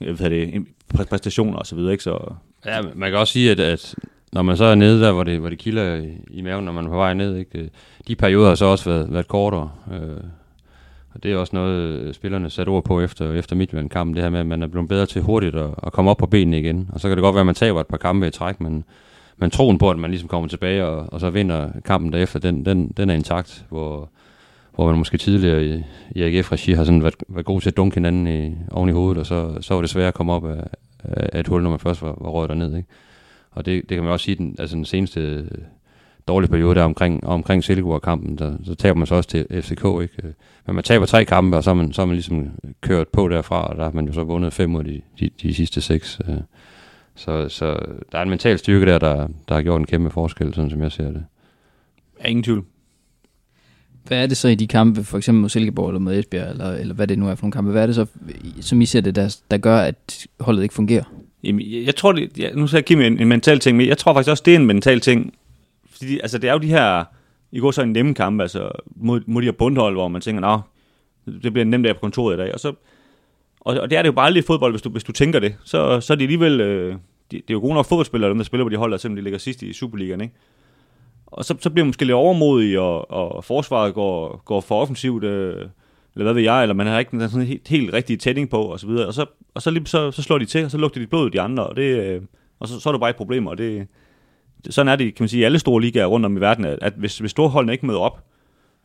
Speaker 3: jeg ved det, præstationer og så videre. Ikke? Så,
Speaker 2: ja, man kan også sige, at, at når man så er nede der, hvor det, hvor det kilder i, i maven, når man er på vej ned, ikke? Øh, de perioder har så også været, været kortere. Øh, det er også noget, øh, spillerne satte ord på efter, efter Midtjylland-kampen, det her med, at man er blevet bedre til hurtigt at, at komme op på benene igen. Og så kan det godt være, at man taber et par kampe i træk, men men troen på, at man ligesom kommer tilbage og, og så vinder kampen derefter, den, den, den er intakt, hvor, hvor man måske tidligere i, i AGF-regi har sådan været, været god til at dunke hinanden i, oven i hovedet, og så, så var det svært at komme op af, af et hul, når man først var, var røget derned. Ikke? Og det, det kan man også sige, den, altså den seneste dårlige periode der omkring, omkring Silkeborg-kampen, der, så taber man så også til FCK. Ikke? Men man taber tre kampe, og så har man, så man ligesom kørt på derfra, og der har man jo så vundet fem ud af de, de, de sidste seks. Øh. Så, så der er en mental styrke der, der, der har gjort en kæmpe forskel, sådan som jeg ser det.
Speaker 3: Ja, ingen tvivl.
Speaker 1: Hvad er det så i de kampe, for eksempel mod Silkeborg eller mod Esbjerg, eller, eller hvad det nu er for nogle kampe, hvad er det så, som I ser det, der, der gør, at holdet ikke fungerer?
Speaker 3: Jamen, jeg tror, det, ja, nu sagde Kim en, en mental ting, men jeg tror faktisk også, det er en mental ting. Fordi altså, det er jo de her, i går så en nemme kamp, altså mod, mod de her bundhold, hvor man tænker, nå, det bliver en nem dag på kontoret i dag, og så og, og det er det jo bare aldrig i fodbold, hvis du, hvis du tænker det. Så, så er det alligevel... Øh, de, det er jo gode nok fodboldspillere, dem der spiller på de hold, der simpelthen ligger sidst i Superligaen, ikke? Og så, så bliver man måske lidt overmodig, og, og forsvaret går, går for offensivt, øh, eller hvad ved jeg, eller man har ikke sådan en helt, helt rigtig tætning på, og så videre. Og så, og så, lige, så, så slår de til, og så lugter de blod de andre, og, det, øh, og så, så er det bare et problem, og det, sådan er det, kan man sige, i alle store ligaer rundt om i verden, at, hvis, hvis storholdene ikke møder op,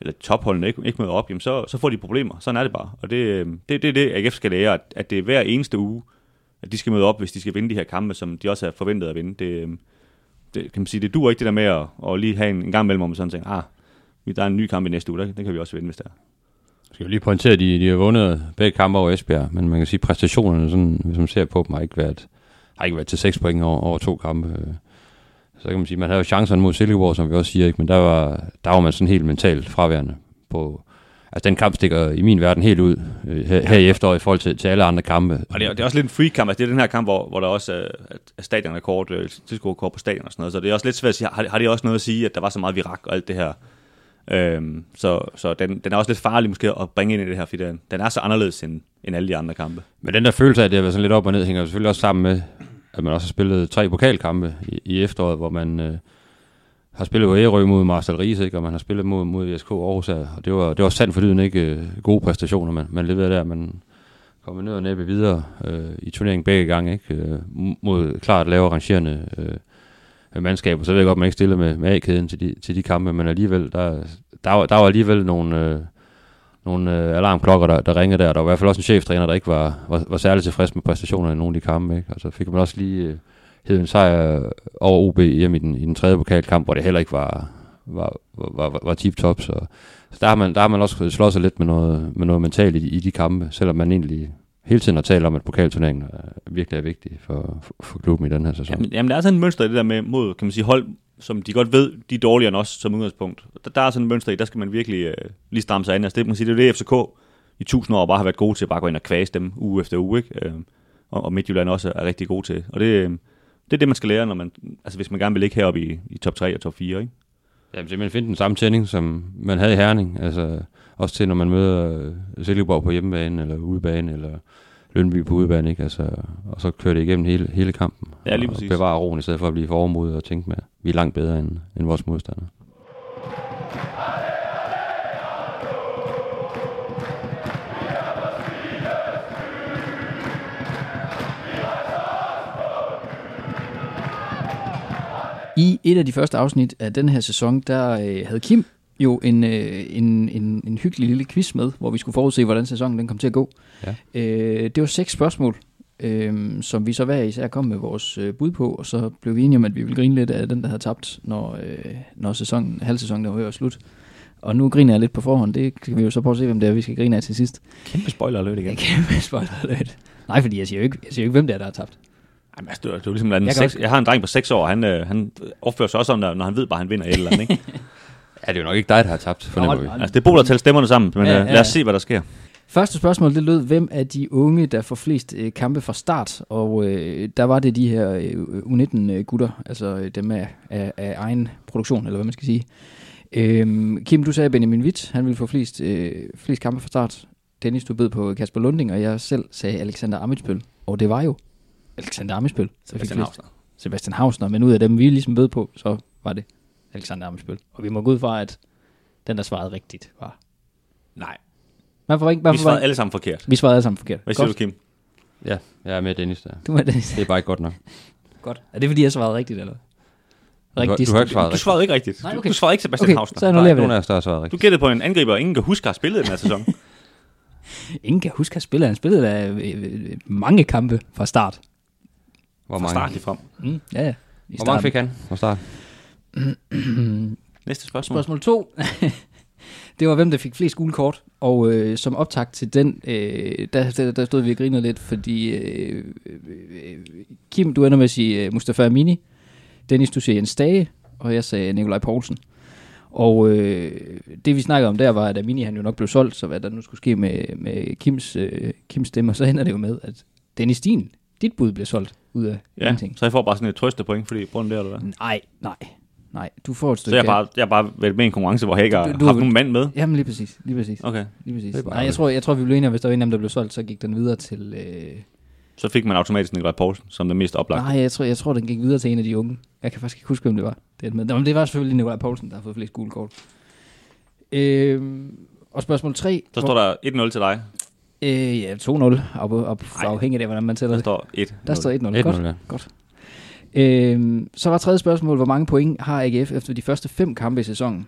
Speaker 3: eller topholdene ikke, ikke møder op, jamen så, så får de problemer. Sådan er det bare. Og det, øhm, det, det er det, AGF skal lære, at, at det er hver eneste uge, at de skal møde op, hvis de skal vinde de her kampe, som de også er forventet at vinde. Det, øhm, det kan man sige, det duer ikke det der med at, at lige have en, en gang mellem, om sådan tænker, ah, der er en ny kamp i næste uge, den kan vi også vinde, hvis der er.
Speaker 2: Skal vi lige pointere, at de, de har vundet begge kampe over Esbjerg, men man kan sige, at præstationerne, sådan, hvis man ser på dem, har ikke været, har ikke været til seks point over, over to kampe så kan man sige, man havde jo chancerne mod Silkeborg, som vi også siger, ikke? men der var, der var man sådan helt mentalt fraværende på, Altså, den kamp stikker i min verden helt ud øh, her, her i efteråret i forhold til, til alle andre kampe.
Speaker 3: Og det er, det er også lidt en free kamp. Altså, det er den her kamp, hvor, hvor der også er, er stadionrekord, øh, tilskuerrekord på stadion og sådan noget. Så det er også lidt svært at sige, har, har det også noget at sige, at der var så meget virak og alt det her? Øhm, så så den, den er også lidt farlig måske at bringe ind i det her, fordi den, den er så anderledes end, end alle de andre kampe.
Speaker 2: Men den der følelse af, at det har været sådan lidt op og ned, hænger selvfølgelig også sammen med, at man også har spillet tre pokalkampe i, i efteråret, hvor man øh, har spillet på Ærø mod Marcel Ries, ikke? og man har spillet mod, mod VSK Aarhus, og det var, det var sandt for dyden ikke øh, gode præstationer, man, man leverede der. Man kom ned og næppe videre øh, i turneringen begge gange, ikke? Øh, mod klart lavere rangerende øh, mandskaber. Så ved jeg godt, at man ikke stiller med, med A-kæden til de, til de kampe, men alligevel, der, der, var, der var alligevel nogle... Øh, nogle øh, alarmklokker, der, der ringede der. Der var i hvert fald også en cheftræner, der ikke var, var, var særlig tilfreds med præstationerne i nogle af de kampe. Ikke? Altså fik man også lige øh, hed en sejr over OB hjem i den, i den tredje pokalkamp, hvor det heller ikke var, var, var, var, var tip-top. Så, så der, har man, der har man også slået sig lidt med noget, med noget mentalt i, i de kampe, selvom man egentlig hele tiden har talt om, at pokalturneringen er, virkelig er vigtig for, for, for klubben i den her sæson.
Speaker 3: Jamen, jamen, der er sådan et mønster i det der med mod, kan man sige, hold, som de godt ved, de er dårligere end os som udgangspunkt. Der, der er sådan et mønster i, der skal man virkelig øh, lige stramme sig an. Altså det, man kan det er det, FCK i tusind år bare har været gode til at bare gå ind og kvæse dem uge efter uge, ikke? Øh, og, og Midtjylland også er rigtig gode til. Og det, øh, det er det, man skal lære, når man, altså hvis man gerne vil ligge heroppe i, i top 3 og top 4, ikke?
Speaker 2: Jamen simpelthen finde den samme tænding, som man havde i Herning. Altså også til, når man møder øh, Silkeborg på hjemmebane, eller udebane, eller Lønby på udebane, ikke? Altså, og så kører det igennem hele, hele kampen.
Speaker 3: Ja, lige
Speaker 2: og
Speaker 3: præcis.
Speaker 2: bevare roen, i stedet for at blive for overmodet og tænke med, at vi er langt bedre end, end vores modstandere.
Speaker 1: I et af de første afsnit af den her sæson, der øh, havde Kim jo en, øh, en, en, en hyggelig lille quiz med, hvor vi skulle forudse, hvordan sæsonen den kom til at gå.
Speaker 2: Ja.
Speaker 1: Øh, det var seks spørgsmål, øh, som vi så hver især kom med vores øh, bud på, og så blev vi enige om, at vi ville grine lidt af den, der havde tabt, når, øh, når sæsonen, halvsæsonen var ved at slut. Og nu griner jeg lidt på forhånd. Det kan vi jo så prøve at se, hvem det er, vi skal grine af til sidst.
Speaker 3: Kæmpe spoiler alert igen. (laughs)
Speaker 1: Kan spoiler lidt. Nej, fordi jeg siger jo ikke, jeg siger jo ikke hvem det er, der har tabt.
Speaker 3: Jamen, altså, det er, det er ligesom,
Speaker 1: Jeg
Speaker 3: seks,
Speaker 1: også-
Speaker 3: jeg har en dreng på 6 år, han, øh, han opfører sig også sådan, når han ved bare, at han vinder et eller andet. Ikke? (laughs)
Speaker 2: Ja, det er jo nok ikke dig, der har tabt, fornemmer vi.
Speaker 3: altså, det er Bo, der tæller stemmerne sammen, men
Speaker 1: Ja,
Speaker 3: ja,
Speaker 1: ja,
Speaker 3: lad os se, hvad der sker.
Speaker 1: Første spørgsmål, det lød, hvem er de unge, der får flest øh, kampe fra start? Og øh, der var det de her øh, U19-gutter, altså øh, dem af, af, af egen produktion, eller hvad man skal sige. Øhm, Kim, du sagde Benjamin Witt, han ville få flest, øh, flest kampe fra start. Dennis, du bed på Kasper Lunding, og jeg selv sagde Alexander Amitsbøl. Og det var jo Alexander Amitsbøl,
Speaker 3: Sebastian
Speaker 1: flest.
Speaker 3: Hausner.
Speaker 1: Sebastian Hausner, men ud af dem, vi ligesom bød på, så var det Alexander Amitsbøl. Og vi må gå ud fra, at den, der svarede rigtigt, var...
Speaker 3: Nej,
Speaker 1: Man får ikke, man
Speaker 3: vi svarede alle sammen forkert.
Speaker 1: vi svarede alle sammen forkert.
Speaker 3: Hvad siger
Speaker 1: Godt.
Speaker 3: du, Kim?
Speaker 2: Ja, jeg er med Dennis der.
Speaker 1: Du er Dennis.
Speaker 2: Det er bare ikke godt nok.
Speaker 1: Godt. Er det, fordi jeg svarede rigtigt, eller?
Speaker 2: Du har- du har ikke svaret
Speaker 3: Du svarede ikke rigtigt.
Speaker 1: Nej,
Speaker 3: Du-
Speaker 1: okay.
Speaker 3: Du svarede ikke Sebastian
Speaker 1: Okay,
Speaker 3: Hausner.
Speaker 1: så
Speaker 2: er
Speaker 1: vi
Speaker 2: nogen af
Speaker 1: det.
Speaker 2: os, der har svaret
Speaker 3: Du
Speaker 2: rigtigt.
Speaker 3: gættede på en angriber, og ingen kan huske at have spillet den her sæson. (laughs)
Speaker 1: Ingen kan huske, at spille. Han spillede da øh, mange kampe fra start.
Speaker 2: Hvor
Speaker 3: Fra
Speaker 2: mange,
Speaker 3: start lige frem.
Speaker 1: Mm, ja, ja. I
Speaker 2: hvor mange fik han fra start? (clears throat)
Speaker 3: Næste spørgsmål.
Speaker 1: Spørgsmål 2. (laughs) det var, hvem der fik flest gule kort. Og øh, som optag til den, øh, der, der, der stod vi og grinede lidt, fordi øh, øh, Kim, du ender med at sige øh, Mustafa Amini. Dennis, du siger Jens Dage. Og jeg sagde Nikolaj Poulsen. Og øh, det vi snakkede om der var, at Amini han jo nok blev solgt, så hvad der nu skulle ske med, med Kims, øh, Kims stemmer, så ender det jo med, at Dennis Din, dit bud bliver solgt ud af
Speaker 3: Ja,
Speaker 1: ingenting.
Speaker 3: så jeg får bare sådan et trøstepoint, fordi på den der, eller hvad?
Speaker 1: Nej, nej, nej. Du får et
Speaker 3: Så
Speaker 1: stykke.
Speaker 3: jeg er bare, jeg er bare været med i en konkurrence, hvor jeg ikke har
Speaker 1: Du- du-
Speaker 3: haft nogen mand med.
Speaker 1: Jamen lige præcis, lige præcis.
Speaker 3: Okay,
Speaker 1: Lige præcis.
Speaker 2: Det
Speaker 1: Nej, jeg tror, jeg tror, vi blev enige om, hvis der var en af dem, der blev solgt, så gik den videre til... Øh...
Speaker 3: så fik man automatisk Nikolaj Poulsen som den mest oplagt.
Speaker 1: Nej, jeg tror, jeg tror, den gik videre til en af de unge. Jeg kan faktisk ikke huske, hvem det var. Det, er med. Nå, men det var selvfølgelig Nikolaj Poulsen, der har fået flest gule kort. Øh, og spørgsmål 3.
Speaker 3: Så står der 1-0 til dig.
Speaker 1: Øh, ja, 2-0, op, op,
Speaker 3: Ej.
Speaker 1: afhængig af, hvordan man tæller
Speaker 3: Der
Speaker 1: det.
Speaker 3: står 1.
Speaker 1: Der står 1-0.
Speaker 2: 1-0,
Speaker 1: Godt.
Speaker 2: ja.
Speaker 1: Øh, så var tredje spørgsmål, hvor mange point har AGF efter de første fem kampe i sæsonen?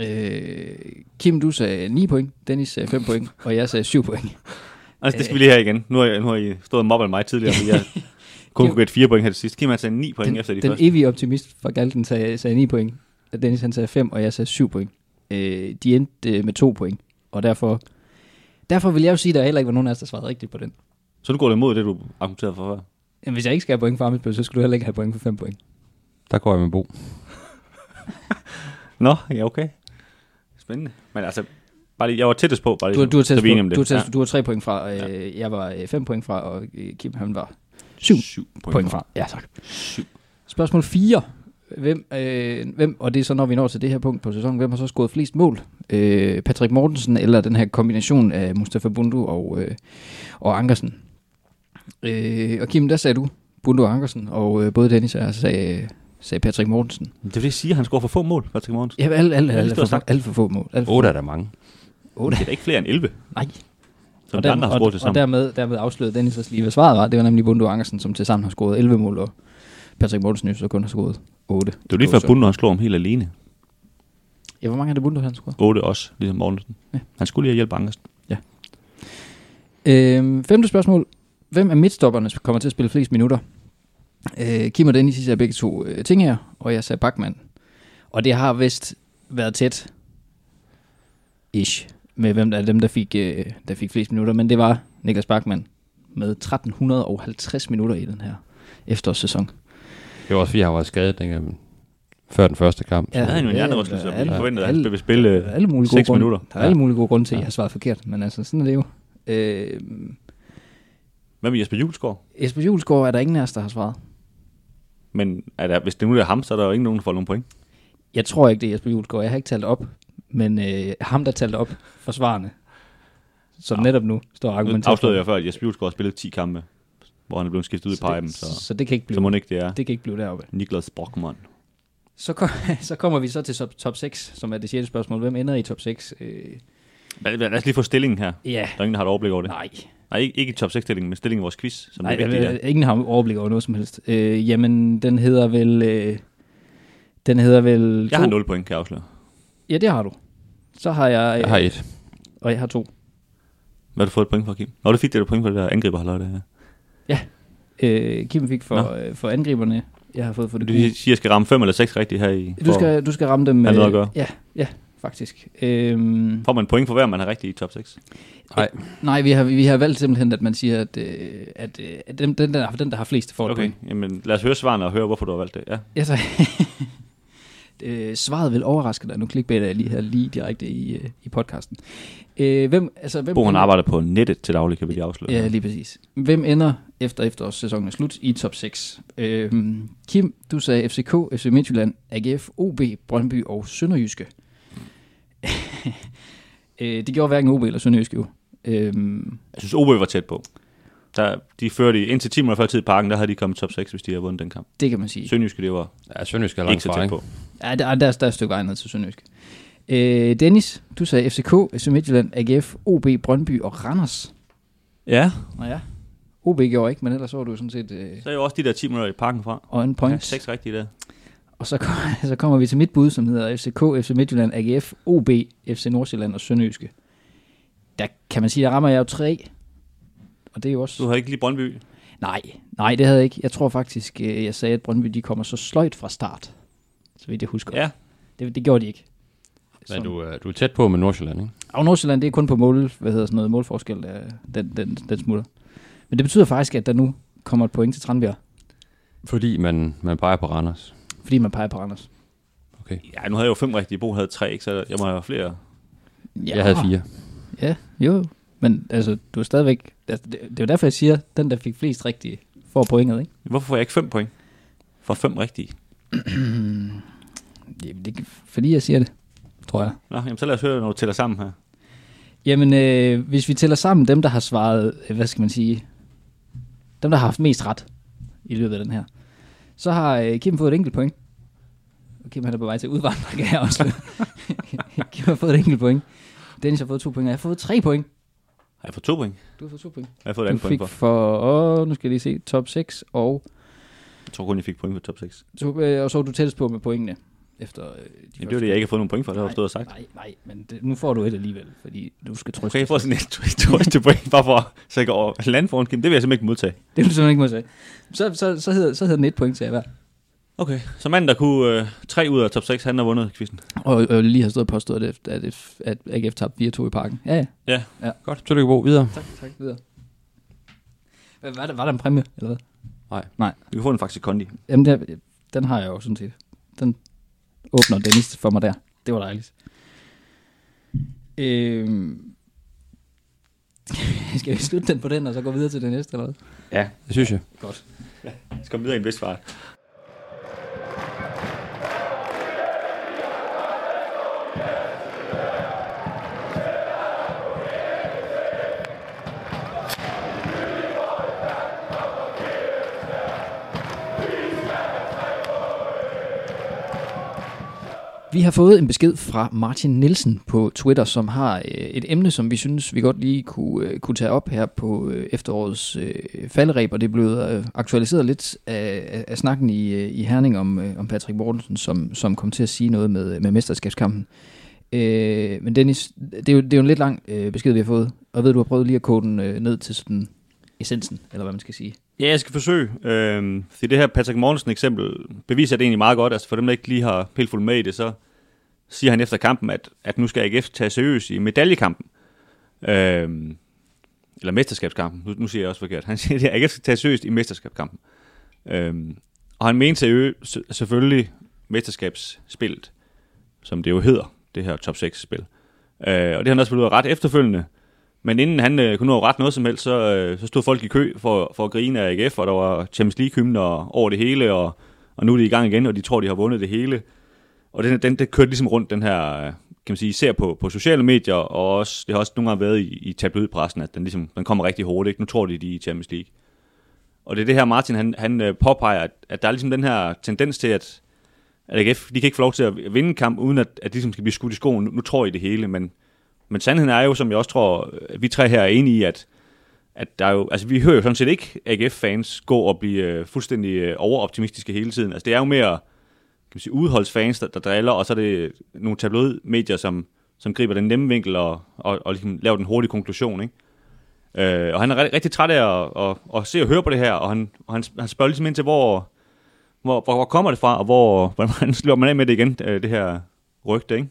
Speaker 1: Øh, Kim, du sagde 9 point, Dennis sagde 5 point, og jeg sagde 7 point. (laughs)
Speaker 3: Altså, det skal vi lige have igen. Nu har, jeg, nu har I stået og mobbet mig tidligere, fordi jeg (laughs) kun kunne gætte 4 point her til sidst. Kim har sagde 9 point
Speaker 1: den,
Speaker 3: efter de
Speaker 1: den
Speaker 3: første.
Speaker 1: evige optimist fra Galten sagde, sagde 9 point. Dennis han sagde 5, og jeg sagde 7 point. Øh, de endte øh, med 2 point, og derfor, derfor vil jeg jo sige, at der heller ikke var nogen af os, der svarede rigtigt på den.
Speaker 3: Så du går imod det, du argumenterede for før.
Speaker 1: Jamen, hvis jeg ikke skal have point for Amitsbøl, så skal du heller ikke have point for 5 point.
Speaker 2: Der går jeg med Bo. (laughs)
Speaker 3: Nå, ja, okay. Spændende. Men altså, bare lige, jeg var tættest på, bare lige,
Speaker 1: Du, du, har
Speaker 3: så vi er
Speaker 1: du, har tæt, du har 3 point fra, øh, jeg var 5 point fra, og øh, Kim han var 7
Speaker 3: 7
Speaker 1: point fra. Ja, tak. Spørgsmål 4. Hvem, øh, hvem, og det er så, når vi når til det her punkt på sæsonen, hvem har så scoret flest mål? Øh, Patrick Mortensen eller den her kombination af Mustafa Bundu og, øh, og Ankersen? Øh, og Kim, der sagde du Bundu og Ankersen, og øh, både Dennis og jeg sagde, sagde Patrick Mortensen.
Speaker 3: Det det, jeg siger, han scorer for få mål, Patrick Mortensen.
Speaker 1: Ja, alt, alt,
Speaker 3: Ja,
Speaker 1: alt,
Speaker 3: det
Speaker 1: alt,
Speaker 3: står
Speaker 1: for, alt for få mål. Alt for
Speaker 2: 8
Speaker 1: få.
Speaker 2: er der mange.
Speaker 1: Otte.
Speaker 3: Det er da ikke flere end 11,
Speaker 1: Nej.
Speaker 3: som
Speaker 1: og,
Speaker 3: de andre har
Speaker 1: og,
Speaker 3: scoret
Speaker 1: og
Speaker 3: sammen.
Speaker 1: dermed, dermed afslørede Dennis også lige, hvad svaret var. Det var nemlig Bundu og Ankersen, som til sammen har scoret 11 mål, og Patrick Mortensen så kun har scoret 8.
Speaker 3: Det er lige før Bundu, han slår ham helt alene.
Speaker 1: Ja, hvor mange har det Bundu, han scoret?
Speaker 3: 8 også, ligesom Mortensen.
Speaker 1: Ja.
Speaker 3: Han skulle lige have hjælp Ankersen.
Speaker 1: Øhm, femte spørgsmål. Hvem af midtstopperne kommer til at spille flest minutter? Øh, Kim og Dennis I sagde begge to øh, ting her, og jeg sagde Bachmann. Og det har vist været tæt ish med hvem der er dem, der fik, øh, der fik flest minutter. Men det var Niklas Bachmann med 1350 minutter i den her efterårssæson.
Speaker 2: Det var også fordi, han var skadet dengang, før den første kamp.
Speaker 3: Ja, havde han jo en hjernerystelse, og
Speaker 1: alle-
Speaker 3: vi forventede, at han ville spille
Speaker 1: alle mulige gode
Speaker 3: seks
Speaker 1: grunde,
Speaker 3: minutter.
Speaker 1: Der er alle mulige gode grunde til, at jeg har svaret forkert, men altså, sådan er det jo. Øh,
Speaker 3: Hvad med Jesper Julesgaard?
Speaker 1: Esben Julesgaard er der ingen af os, der har svaret.
Speaker 3: Men er der, hvis det nu er ham, så er der jo ikke nogen, der får nogen point.
Speaker 1: Jeg tror ikke, det er Jesper Julesgaard. Jeg har ikke talt op, men øh, ham, der talte op for svarene, som
Speaker 3: Ja.
Speaker 1: netop nu står argumenterer
Speaker 3: afslørede jeg før, at Jesper Julesgaard har spillet 10 kampe, hvor han er blevet skiftet ud i
Speaker 1: det,
Speaker 3: så,
Speaker 1: så det kan ikke
Speaker 3: så må
Speaker 1: blive,
Speaker 3: det ikke det er
Speaker 1: det kan ikke blive deroppe.
Speaker 3: Niklas Brockmann.
Speaker 1: Så, kom, (laughs) så kommer vi så til top, top 6, som er det sjette spørgsmål. Hvem ender i top 6? Øh,
Speaker 3: lad os lige få stillingen her.
Speaker 1: ja,
Speaker 3: Der er ingen, der har et overblik over det.
Speaker 1: nej.
Speaker 3: Nej, ikke, ikke i top 6-stillingen, men stillingen i vores quiz, som
Speaker 1: nej
Speaker 3: er vigtigt.
Speaker 1: øh,
Speaker 3: Ja.
Speaker 1: ingen har overblik over noget som helst. Øh, jamen, den hedder vel... Øh, den hedder vel...
Speaker 3: Jeg har
Speaker 1: to-
Speaker 3: 0 point, kan jeg afsløre.
Speaker 1: Ja, det har du. Så har jeg... Øh,
Speaker 2: Jeg har et.
Speaker 1: Og jeg har to.
Speaker 3: Hvad har du fået et point for, Kim? Nå, du fik det et point for det der angriberhalvøj, det her.
Speaker 1: Øh, Kim fik for, øh, for angriberne. Jeg har fået for det
Speaker 3: Du
Speaker 1: gode.
Speaker 3: siger, at jeg skal ramme 5 eller 6 rigtigt her i...
Speaker 1: Du skal, du skal ramme dem
Speaker 3: Har
Speaker 1: med...
Speaker 3: noget at gøre?
Speaker 1: Ja, ja, faktisk. Øhm,
Speaker 3: Får man point for hver, man har rigtigt i top 6?
Speaker 2: Nej.
Speaker 1: nej, vi har, vi har valgt simpelthen, at man siger, at, øh, at, øh, at den, den, der, den, der har flest, får
Speaker 3: Okay,
Speaker 1: point.
Speaker 3: jamen lad os høre svarene og høre, hvorfor du har valgt det. Ja.
Speaker 1: Ja, så, (laughs) øh, svaret vil overraske dig. Nu clickbaiter jeg lige her lige direkte i, øh, i podcasten. Øh, hvem, altså, hvem
Speaker 3: Bo, han arbejder på nettet til daglig, kan vi lige afsløre.
Speaker 1: Ja, lige præcis. Hvem ender efter efterårssæsonen er slut i top 6? Øhm, Kim, du sagde FCK, FC Midtjylland, AGF, OB, Brøndby og Sønderjyske. (laughs) øh, det gjorde hverken OB eller Sønderjyske jo. Øhm,
Speaker 3: Jeg synes, OB var tæt på. Der, de førte indtil 10 minutter før tid i parken, der havde de kommet top 6, hvis de havde vundet den kamp.
Speaker 1: det kan man sige.
Speaker 3: Sønderjyske, det var
Speaker 2: Ja, Sønderjysk er
Speaker 3: ikke
Speaker 2: langt
Speaker 3: så
Speaker 2: fra,
Speaker 3: tæt
Speaker 2: ikke?
Speaker 3: på.
Speaker 1: Ja, der, der, er- der er et stykke vej ned til Sønderjyske. Øh, Dennis, du sagde FCK, FC Midtjylland, AGF, OB, Brøndby og Randers.
Speaker 3: Ja.
Speaker 1: Nå ja, OB gjorde ikke, men ellers så var du sådan set øh,
Speaker 3: Så er jo også de der 10 minutter i parken fra.
Speaker 1: on point.
Speaker 3: Ja, 6 rigtige der.
Speaker 1: Og så, (laughs) så kommer vi til mit bud, som hedder FCK, FC Midtjylland, AGF, OB, FC Nordsjælland og Sønderjyske. Der kan man sige, der rammer jeg jo tre. Og det er jo også...
Speaker 3: Du har ikke lige Brøndby.
Speaker 1: Nej, nej, det havde jeg ikke. Jeg tror faktisk, øh, jeg sagde, at Brøndby de kommer så sløjt fra start. Så vidt jeg husker.
Speaker 3: Ja.
Speaker 1: Det, det gjorde de ikke.
Speaker 2: Men du, er- du er tæt på med Nordsjælland, ikke?
Speaker 1: Og Nordsjælland, det er kun på mål, hvad hedder sådan noget, målforskel, der, den, den, den smutter. Men det betyder faktisk, at der nu kommer et point til Tranbjerg,
Speaker 2: Fordi man, man peger på Randers.
Speaker 1: Fordi man peger på Randers.
Speaker 2: Okay.
Speaker 3: Ja, nu havde jeg jo fem rigtige. Bo havde tre, ikke? så jeg må have flere.
Speaker 2: Ja. Jeg havde fire.
Speaker 1: Ja, jo. Men altså, du er stadigvæk... Altså, det, det er jo derfor, jeg siger, den, der fik flest rigtige, får pointet, ikke?
Speaker 3: Hvorfor får jeg ikke fem point? For fem rigtige. (clears throat)
Speaker 1: Jamen, det, er fordi jeg siger det, tror jeg.
Speaker 3: Nå, jamen, så lad os høre, når du tæller sammen her.
Speaker 1: Jamen, øh, hvis vi tæller sammen dem, der har svaret, øh, hvad skal man sige, dem, der har haft mest ret i løbet af den her, så har øh, Kim fået et enkelt point. Og Kim han er på vej til udvandring, kan jeg også. (laughs) Kim har fået et enkelt point. Dennis har fået to point, og jeg har fået tre point.
Speaker 3: Har jeg fået to point?
Speaker 1: Du har fået to point.
Speaker 3: Har jeg fået et andet point
Speaker 1: fik
Speaker 3: for?
Speaker 1: for, åh, nu skal jeg lige se, top 6, og,
Speaker 3: Jeg tror kun, jeg fik point for top 6.
Speaker 1: to, øh, og så var du tættest på med pointene. Efter, øh, de
Speaker 3: Jamen, det var det, jeg ikke har fået nogen point for, det har du stået og sagt.
Speaker 1: Nej, nej, men det, nu får du et alligevel, fordi du skal trøste.
Speaker 3: Okay, jeg får sådan et trøste point, bare for så jeg går land foran Kim. Det vil jeg simpelthen ikke modtage.
Speaker 1: Det vil du simpelthen ikke må sige. Så, så, så, hedder, så hedder den et point til hver.
Speaker 3: Okay, så manden, der kunne øh, tre ud af top 6, han har vundet quizzen.
Speaker 1: Og, og lige har stået og påstået, at, at, at AGF tabte 4-2 i parken. Ja, ja.
Speaker 2: Godt, tillykke Bo. Videre.
Speaker 1: Tak, tak. Videre. Hvad, var, der, var der en præmie, eller hvad?
Speaker 2: Nej.
Speaker 1: Nej.
Speaker 3: Vi kan få en faktisk kondi.
Speaker 1: Jamen, der, den har jeg jo sådan set. Den åbner Dennis for mig der. Det var dejligt. Øhm, (laughs) skal vi slutte den på den, og så gå videre til det næste, eller hvad?
Speaker 3: Ja.
Speaker 2: Det synes jeg.
Speaker 1: Godt.
Speaker 3: Jeg skal videre i en vist fart.
Speaker 1: Vi har fået en besked fra Martin Nielsen på Twitter, som har øh, et emne, som vi synes, vi godt lige kunne, øh, kunne tage op her på øh, efterårets øh, faldreb, og det er blevet aktualiseret lidt af, af, snakken i, i Herning om, om Patrick Mortensen, som, som kom til at sige noget med, med mesterskabskampen. Øh, men Dennis, det er, jo, det er jo en lidt lang øh, besked, vi har fået, og ved, du har prøvet lige at kode den øh, ned til sådan essensen, eller hvad man skal sige.
Speaker 3: Ja, jeg skal forsøge. Øhm, det her Patrick Mortensen eksempel beviser det egentlig meget godt. Altså for dem, der ikke lige har helt fuldt med i det, så siger han efter kampen, at, at nu skal AGF tage seriøst i medaljekampen. Øhm, eller mesterskabskampen. Nu, nu siger jeg også forkert. Han siger, at AGF skal tage seriøst i mesterskabskampen. Øhm, og han mente seriøst, selvfølgelig mesterskabsspillet, som det jo hedder, det her top 6-spil. Øh, og det har han også blevet ret efterfølgende. Men inden han øh, kunne nå ret noget som helst, så, øh, så stod folk i kø for, for at grine af AGF, og der var Champions League-hymner over det hele, og, og nu er de i gang igen, og de tror, de har vundet det hele. Og den, den, den kørte ligesom rundt, den her, øh, kan man sige, ser på, på sociale medier, og også, det har også nogle gange været i, i tabloidpressen, at den, ligesom, den kommer rigtig hurtigt. Ikke? Nu tror de, de er i Champions League. Og det er det her, Martin han, han øh, påpeger, at, at der er ligesom den her tendens til, at, at AGF, de kan ikke få lov til at vinde en kamp, uden at, at de ligesom skal blive skudt i skoen. Nu, nu tror I det hele, men, men sandheden er jo, som jeg også tror, øh, vi tre her er enige i, at, at der er jo, altså vi hører jo sådan set ikke AGF-fans gå og blive fuldstændig overoptimistiske hele tiden. Altså det er jo mere man sige, udholdsfans, der, der driller, og så er det nogle tabloidmedier, som, som griber den nemme vinkel og, og, og ligesom laver den hurtige konklusion. Ikke? Øh, og han er rigtig, rigtig træt af at, at, at, at se og høre på det her, og han, og han, han spørger ligesom ind til, hvor, hvor, hvor, hvor kommer det fra, og hvor, (laughs) hvordan slår man af med det igen, øh, det her rygte, ikke?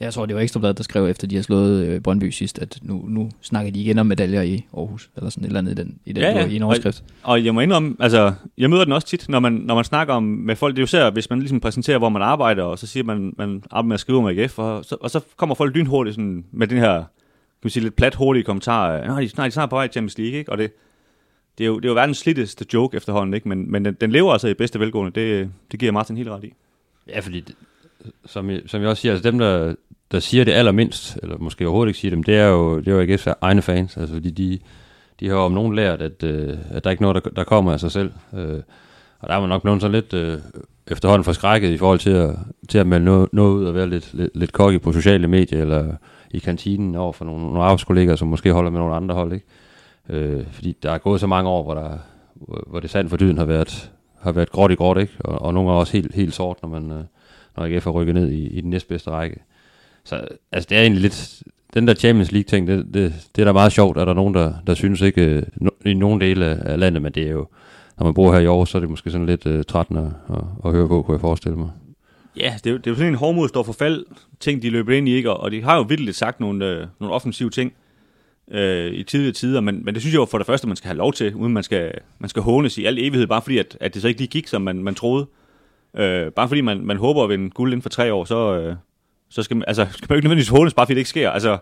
Speaker 1: Jeg tror, det var Ekstrabladet, der skrev efter, de har slået øh, Brøndby sidst, at nu, nu snakker de igen om medaljer i Aarhus, eller sådan et eller andet i, den, i, den,
Speaker 3: Ja, ja.
Speaker 1: i en overskrift.
Speaker 3: Og, og jeg må indrømme, altså, jeg møder den også tit, når man, når man snakker om med folk. Det er jo især, hvis man ligesom præsenterer, hvor man arbejder, og så siger man, man arbejder med at skrive om AGF, og så, og så kommer folk lynhurtigt sådan, med den her, kan man sige, lidt plat hurtige kommentar. Nej, de, nej, de er snart på vej til Champions League, ikke? Og det, det er jo, det er jo verdens slitteste joke efterhånden, ikke? Men, men den, den lever altså i bedste velgående. Det, det giver Martin helt ret i.
Speaker 2: Ja, fordi, det, som, som jeg også siger, altså dem, der, der siger det allermindst, eller måske overhovedet ikke siger dem, det er jo, det er jo AGF's egne fans, altså fordi de, de har om nogen lært, at, øh, at der er ikke noget, der, der kommer af sig selv. Øh, og der er man nok blevet sådan lidt øh, efterhånden forskrækket i forhold til at, til at melde noget, noget ud og være lidt, lidt, lidt kokke på sociale medier, eller i kantinen over for nogle, nogle arbejdskollegaer, som måske holder med nogle andre hold, ikke? Øh, fordi der er gået så mange år, hvor, der, hvor, det sand for dyden har været, har været gråt i gråt, ikke? Og, og nogle gange også helt, helt sort, når man øh, når AGF har rykket ned i, i den næstbedste række. Så altså, det er egentlig lidt... Den der Champions League-ting, det, det, det er da meget sjovt, at der er nogen, der, der synes ikke øh, no, i nogen dele af, landet, men det er jo... Når man bor her i år, så er det måske sådan lidt uh, trættende at, at, at høre på, kunne jeg forestille mig.
Speaker 3: Ja, det er, det er jo sådan en hårdmod står for fald, ting de løber ind i, ikke? Og, og de har jo vildt sagt nogle, øh, nogle offensive ting øh, i tidligere tider, men, men det synes jeg jo for det første, man skal have lov til, uden man skal, man skal hånes i al evighed, bare fordi, at, at det så ikke lige gik, som man, man troede. Øh, Øh, bare fordi man, man håber at vinde guld inden for tre år, så, øh, så skal man, altså, skal man jo ikke nødvendigvis hånes, bare fordi det ikke sker. Altså,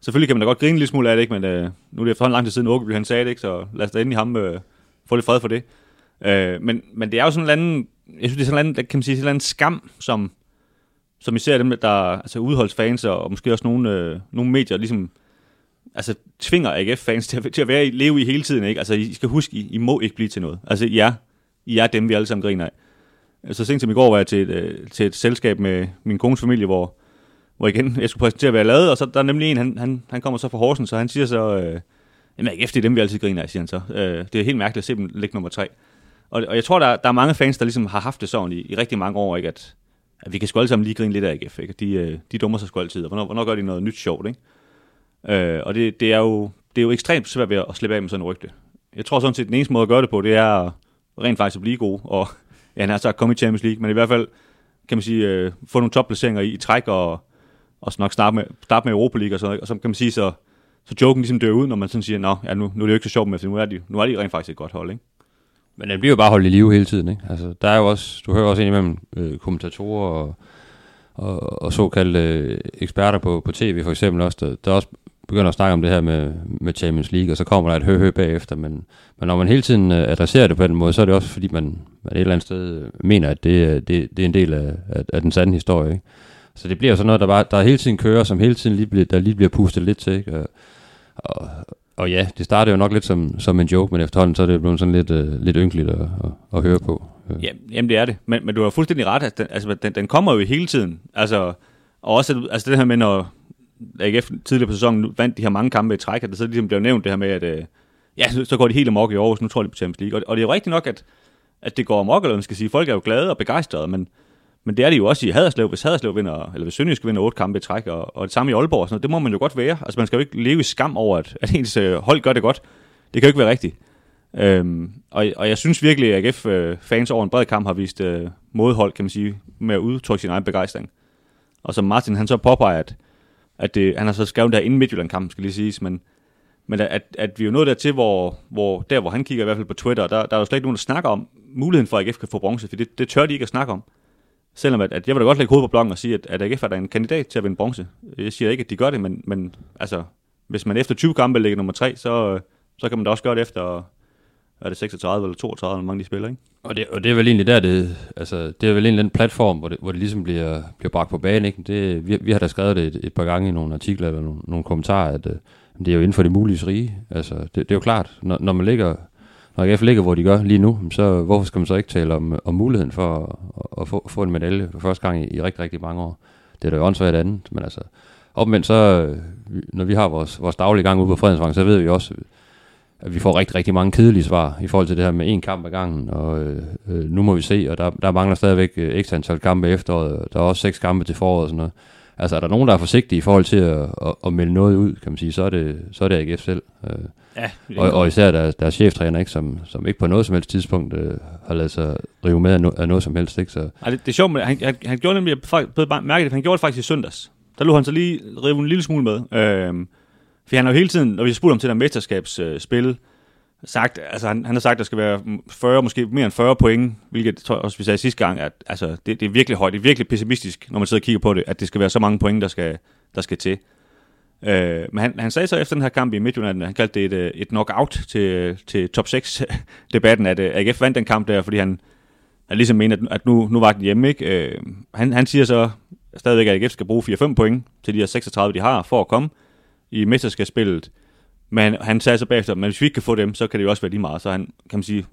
Speaker 3: selvfølgelig kan man da godt grine en lille smule af det, ikke? men øh, nu er det efterhånden lang tid siden, Åkeby han sagde det, ikke? så lad os da endelig ham øh, få lidt fred for det. Øh, men, men det er jo sådan en eller anden, jeg synes, det er sådan en eller anden, kan man sige, sådan en eller anden skam, som, som især dem, der altså udholdsfans og, og måske også nogle, øh, nogle medier ligesom altså tvinger AGF-fans til, at- til at være leve i hele tiden. Ikke? Altså, I skal huske, I, I må ikke blive til noget. Altså, I er, I er dem, vi alle sammen griner af. Så sent som i går var jeg til et, øh, til et selskab med min kones familie, hvor, hvor igen, jeg skulle præsentere, hvad jeg lavede, og så der er nemlig en, han, han, han kommer så fra Horsens, så han siger så, øh, jamen AGF, det er dem, vi altid griner af, siger han så. Øh, det er helt mærkeligt at se dem ligge nummer tre. Og, og jeg tror, der, der er mange fans, der ligesom har haft det sådan i, i rigtig mange år, ikke? At, at vi kan sgu alle sammen lige grine lidt af AGF. Ikke? De, øh, de dummer sig sgu altid, og hvornår, hvornår gør de noget nyt sjovt, ikke? Øh, og det, det, er jo, det er jo ekstremt svært ved at slippe af med sådan en rygte. Jeg tror sådan set, den eneste måde at gøre det på, det er rent faktisk at blive god, og ja, han har sagt komme i Champions League, men i hvert fald, kan man sige, øh, få nogle topplaceringer i, i træk, og, og så nok starte med, starte med Europa League, og, så, og så kan man sige, så, så joken ligesom dør ud, når man sådan siger, nå, ja, nu, nu er det jo ikke så sjovt med, for nu er de, nu er de rent faktisk et godt hold, ikke?
Speaker 2: Men den bliver jo bare holdt i live hele tiden, ikke? Altså, der er jo også, du hører også indimellem øh, kommentatorer og, og, og såkaldte øh, eksperter på, på tv for eksempel også, der, der også begynder at snakke om det her med, med Champions League, og så kommer der et hø-hø bagefter, men, men når man hele tiden øh, adresserer det på den måde, så er det også fordi, man, man et eller andet sted øh, mener, at det, øh, det, det er en del af, af, af den sande historie, ikke? Så det bliver sådan noget, der, bare, der hele tiden kører, som hele tiden lige bliver, der lige bliver pustet lidt til, ikke? Og, og, og ja, det startede jo nok lidt som, som en joke, men efterhånden så er det blevet sådan lidt, øh, lidt ynkeligt at, at, at høre på.
Speaker 3: Ja, jamen det er det. Men, men du har fuldstændig ret. At den, altså, den, den kommer jo hele tiden. Altså, og også altså det her med, når AGF tidligere på sæsonen vandt de her mange kampe i træk, at det så ligesom blev nævnt det her med, at øh, ja, så, så går de helt amok i Aarhus, nu tror de på Champions League. Og, og det er jo rigtigt nok, at, at det går amok, eller man skal sige, folk er jo glade og begejstrede, men, men det er det jo også i Haderslev, hvis Haderslev vinder, eller hvis Sønderjysk vinder otte kampe i træk, og, og det samme i Aalborg, og sådan noget, det må man jo godt være. Altså man skal jo ikke leve i skam over, at, at ens øh, hold gør det godt. Det kan jo ikke være rigtigt. Øhm, og, og jeg synes virkelig, at AGF-fans øh, over en bred kamp har vist øh, modhold, kan man sige, med at udtrykke sin egen begejstring. Og som Martin han så påpeger, at, at det, han har så skrevet der inden Midtjylland-kampen, skal lige siges, men, men at, at vi er jo nået dertil, hvor, hvor der hvor han kigger i hvert fald på Twitter, der, der er jo slet ikke nogen, der snakker om muligheden for, at AGF kan få bronze, for det, det tør de ikke at snakke om. Selvom at, at jeg vil da godt lægge hovedet på blokken og sige, at, at AGF er der en kandidat til at vinde bronze. Jeg siger ikke, at de gør det, men, men altså, hvis man efter 20 kampe ligger nummer 3, så, så kan man da også gøre det efter er det 36 eller 32, eller mange de spiller, ikke?
Speaker 2: Og det, og det er vel egentlig der, det, altså, det er vel egentlig den platform, hvor det, hvor det ligesom bliver, bliver bragt på banen, ikke? Det, vi, vi har da skrevet det et, et par gange i nogle artikler eller nogle, nogle kommentarer, at øh, det er jo inden for det mulige rige. Altså, det, det er jo klart, når, når man ligger, når AGF ligger, hvor de gør lige nu, så hvorfor skal man så ikke tale om, om muligheden for at, at få, få en medalje for første gang i, i rigtig, rigtig mange år? Det er da jo åndssvagt andet, men altså, omvendt så, øh, når vi har vores, vores daglige gang ude på Fredensvang, så ved vi også, at vi får rigtig, rigtig mange kedelige svar i forhold til det her med en kamp ad gangen, og øh, øh, nu må vi se, og der, der mangler stadigvæk øh, ekstra antal kampe efteråret, der er også seks kampe til foråret og sådan noget. Altså er der nogen, der er forsigtige i forhold til at, at, at melde noget ud, kan man sige, så er det, så er det AGF selv. Øh,
Speaker 3: ja,
Speaker 2: og, og især der, der er cheftræner, ikke, som, som ikke på noget som helst tidspunkt øh, har lavet sig rive med af, no, af noget som helst. Ikke, så.
Speaker 3: Ej, det, det er sjovt, men han, han, han gjorde nemlig, jeg mærke det, han gjorde det faktisk i søndags. Der lå han så lige rive en lille smule med. Øh, for han har jo hele tiden, når vi har spurgt om til der mesterskabsspil, øh, sagt, altså han, han har sagt, at der skal være 40, måske mere end 40 point, hvilket tror jeg også, vi sagde sidste gang, at altså, det, det er virkelig højt, det er virkelig pessimistisk, når man sidder og kigger på det, at det skal være så mange point, der skal, der skal til. Øh, men han, han sagde så efter den her kamp i Midtjylland, han kaldte det et, øh, et knockout til, til top 6-debatten, (laughs) at øh, AGF vandt den kamp der, fordi han, han ligesom mener, at, at nu, nu var den hjemme. Ikke? Øh, han, han siger så stadigvæk, at AGF skal bruge 4-5 point til de her 36, de har, for at komme i mesterskabsspillet. Men han sagde så bagefter, at hvis vi ikke kan få dem, så kan det jo også være lige meget. Så han, kan man sige,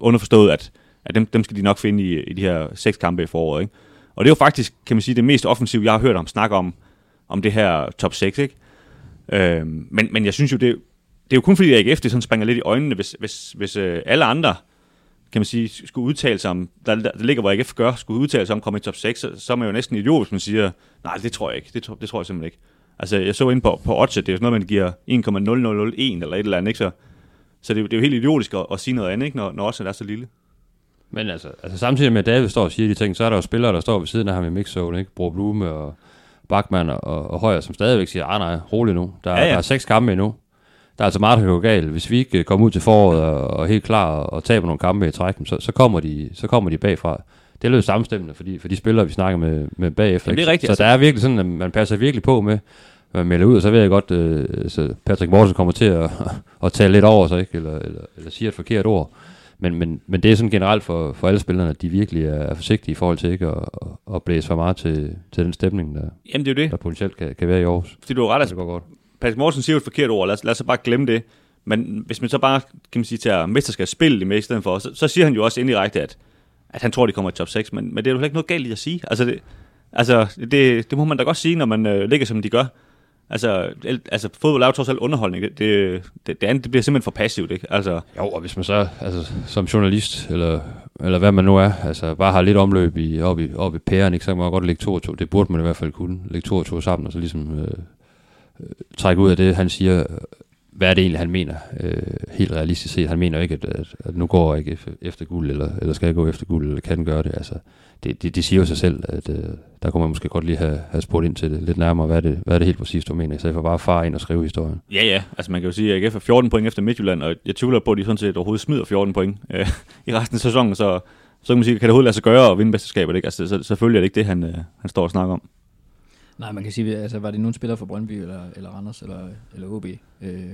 Speaker 3: underforstået, at, at dem, dem skal de nok finde i, i de her seks kampe i foråret. Ikke? Og det er jo faktisk, kan man sige, det mest offensive, jeg har hørt om snakke om, om det her top 6. Ikke? Øhm, men, men jeg synes jo, det, det er jo kun fordi, at AGF det sådan springer lidt i øjnene, hvis, hvis, hvis øh, alle andre kan man sige, skulle udtale sig om, der, der, der ligger, hvor AGF gør, skulle udtale sig om at komme i top 6, så, så er man jo næsten idiot, hvis man siger, nej, det tror jeg ikke, det, det tror jeg simpelthen ikke. Altså, jeg så ind på, på Oddset, det er jo sådan noget, man giver 1,0001 eller et eller andet, ikke? Så, så det, det er jo helt idiotisk at, at sige noget andet, ikke? Når, når Oddset er så lille.
Speaker 2: Men altså, altså samtidig med, at David står og siger de ting, så er der jo spillere, der står ved siden af ham i mixzone, ikke? Bror Blume og Bachmann og, og Højer, som stadigvæk siger, ah nej, rolig nu. Der, ja, ja. der er seks kampe endnu. Der er altså meget, der galt. Hvis vi ikke kommer ud til foråret og, og helt klar og, og taber nogle kampe i træk, så, så, kommer de, så kommer de bagfra. Det lød samstemmende fordi, for de spillere, vi snakker med, med bagefter.
Speaker 3: Jamen, det er rigtigt.
Speaker 2: Så altså. der er virkelig sådan, at man passer virkelig på med, man melder ud, og så ved jeg godt, øh, så Patrick Mortensen kommer til at, (laughs) at tale lidt over sig, ikke? Eller, eller, eller siger et forkert ord. Men, men, men det er sådan generelt for, for alle spillerne, at de virkelig er, er forsigtige i forhold til ikke at, at, at blæse for meget til, til den stemning, der,
Speaker 3: Jamen, det er det.
Speaker 2: der potentielt kan, kan være i Aarhus.
Speaker 3: Fordi du har ret,
Speaker 2: det går godt.
Speaker 3: Patrick Mortensen siger jo et forkert ord, lad os, lad os så bare glemme det. Men hvis man så bare, kan man sige, tager mesterskabsspil med i stedet for, så, så siger han jo også indirekte, at, at han tror, de kommer i top 6, men, men det er jo ikke noget galt i at sige. Altså, det, altså det, det må man da godt sige, når man øh, ligger, som de gør. Altså, altså fodbold er jo trods alt underholdning. Det, det, det, det andet det bliver simpelthen for passivt, ikke? Altså.
Speaker 2: Jo, og hvis man så altså, som journalist, eller, eller hvad man nu er, altså bare har lidt omløb i, op, i, op i pæren, ikke? så kan man godt lægge to og to. Det burde man i hvert fald kunne. Lægge to og to sammen, og så ligesom øh, øh, trække ud af det, han siger, hvad er det egentlig, han mener, øh, helt realistisk set. Han mener ikke, at, at, at nu går jeg ikke efter guld, eller, eller skal jeg gå efter guld, eller kan den gøre det. Altså, det, det, det siger jo sig selv, at øh, der kunne man måske godt lige have, have spurgt ind til det lidt nærmere, hvad er det, hvad er det helt præcis, du mener, i stedet for bare far ind og skrive historien.
Speaker 3: Ja, ja, altså man kan jo sige, at AGF er 14 point efter Midtjylland, og jeg tvivler på, at de sådan set overhovedet smider 14 point øh, (laughs) i resten af sæsonen, så, så kan man sige, kan det overhovedet lade sig gøre at vinde mesterskabet, ikke? Altså, så, selvfølgelig er det ikke det, han, øh, han står og snakker om.
Speaker 1: Nej, man kan sige, altså var det nogen spiller fra Brøndby, eller, eller Randers, eller, eller OB, øh,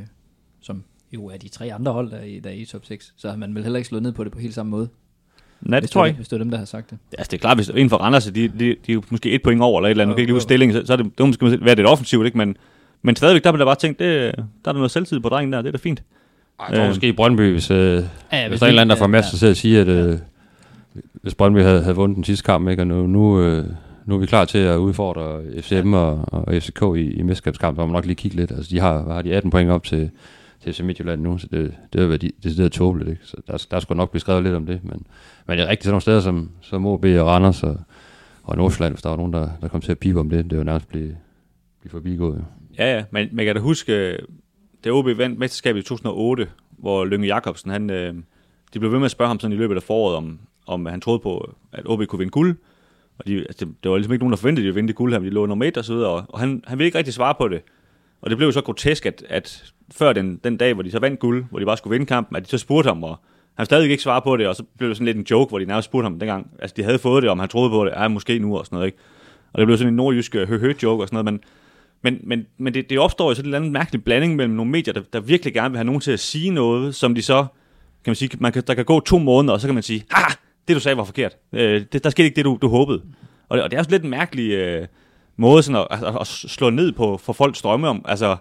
Speaker 1: som jo er de tre andre hold, der er, i, der er i top 6, så har man vel heller ikke slået ned på det på helt samme måde.
Speaker 3: Nej, det tror jeg ikke.
Speaker 1: Hvis det er dem, der har sagt det.
Speaker 3: Altså, det er klart, hvis en for Randers, de, de, de er måske et point over, eller et eller andet, ja, nu kan ikke lige stillingen, så, så er det, det må måske være lidt offensivt, ikke? Men, Men stadigvæk, der blev der bare tænkt, det, der er der noget selvtid på drengen der, det er da fint.
Speaker 2: Jeg tror
Speaker 3: Øh.
Speaker 2: måske i Brøndby, hvis, øh, ja,
Speaker 1: Ja,
Speaker 2: hvis,
Speaker 1: hvis
Speaker 2: der er en eller anden, der får
Speaker 1: ja,
Speaker 2: masser til at sige, at øh, hvis Brøndby havde, havde vundet den sidste kamp, ikke, og nu, nu, øh, nu er vi klar til at udfordre FCM og, og FCK i, i mesterskabskampen, så må man nok lige kigge lidt. Altså, de har, hvad har de 18 point op til, til FC Midtjylland nu, så det, det er det, det er tåbeligt, ikke? Så der, der skulle nok blive skrevet lidt om det, men, men det er rigtigt sådan nogle steder som, som OB og Randers og, og Nordsjælland, hvis der var nogen, der, der kom til at pipe om det, det er jo nærmest blive, blive forbigået. Jo.
Speaker 3: Ja, ja, men man kan øh, da huske, det da OB vandt mesterskabet i 2008, hvor Lønge Jacobsen, han, øh, de blev ved med at spørge ham sådan i løbet af foråret, om, om han troede på, at OB kunne vinde guld. Og de, altså, det, det, var ligesom ikke nogen, der forventede, at de ville vinde det guld her, men de lå nummer et og så videre, og, og han, han ville ikke rigtig svare på det. Og det blev jo så grotesk, at, at før den, den dag, hvor de så vandt guld, hvor de bare skulle vinde kampen, at de så spurgte ham, og han stadig ikke svare på det, og så blev det sådan lidt en joke, hvor de nærmest spurgte ham dengang, altså de havde fået det, om han troede på det, ja, måske nu og sådan noget, ikke? Og det blev sådan en nordjysk øh, høhø-joke og sådan noget, men men, men, men det, det opstår jo sådan en eller anden mærkelig blanding mellem nogle medier, der, der virkelig gerne vil have nogen til at sige noget, som de så, kan man sige, man kan, der kan gå to måneder, og så kan man sige, ah, det du sagde var forkert. Øh, det, der skete ikke det, du, du håbede. Og det, og det er også lidt en mærkelig øh, måde sådan at, at, at, slå ned på for folks drømme om, altså,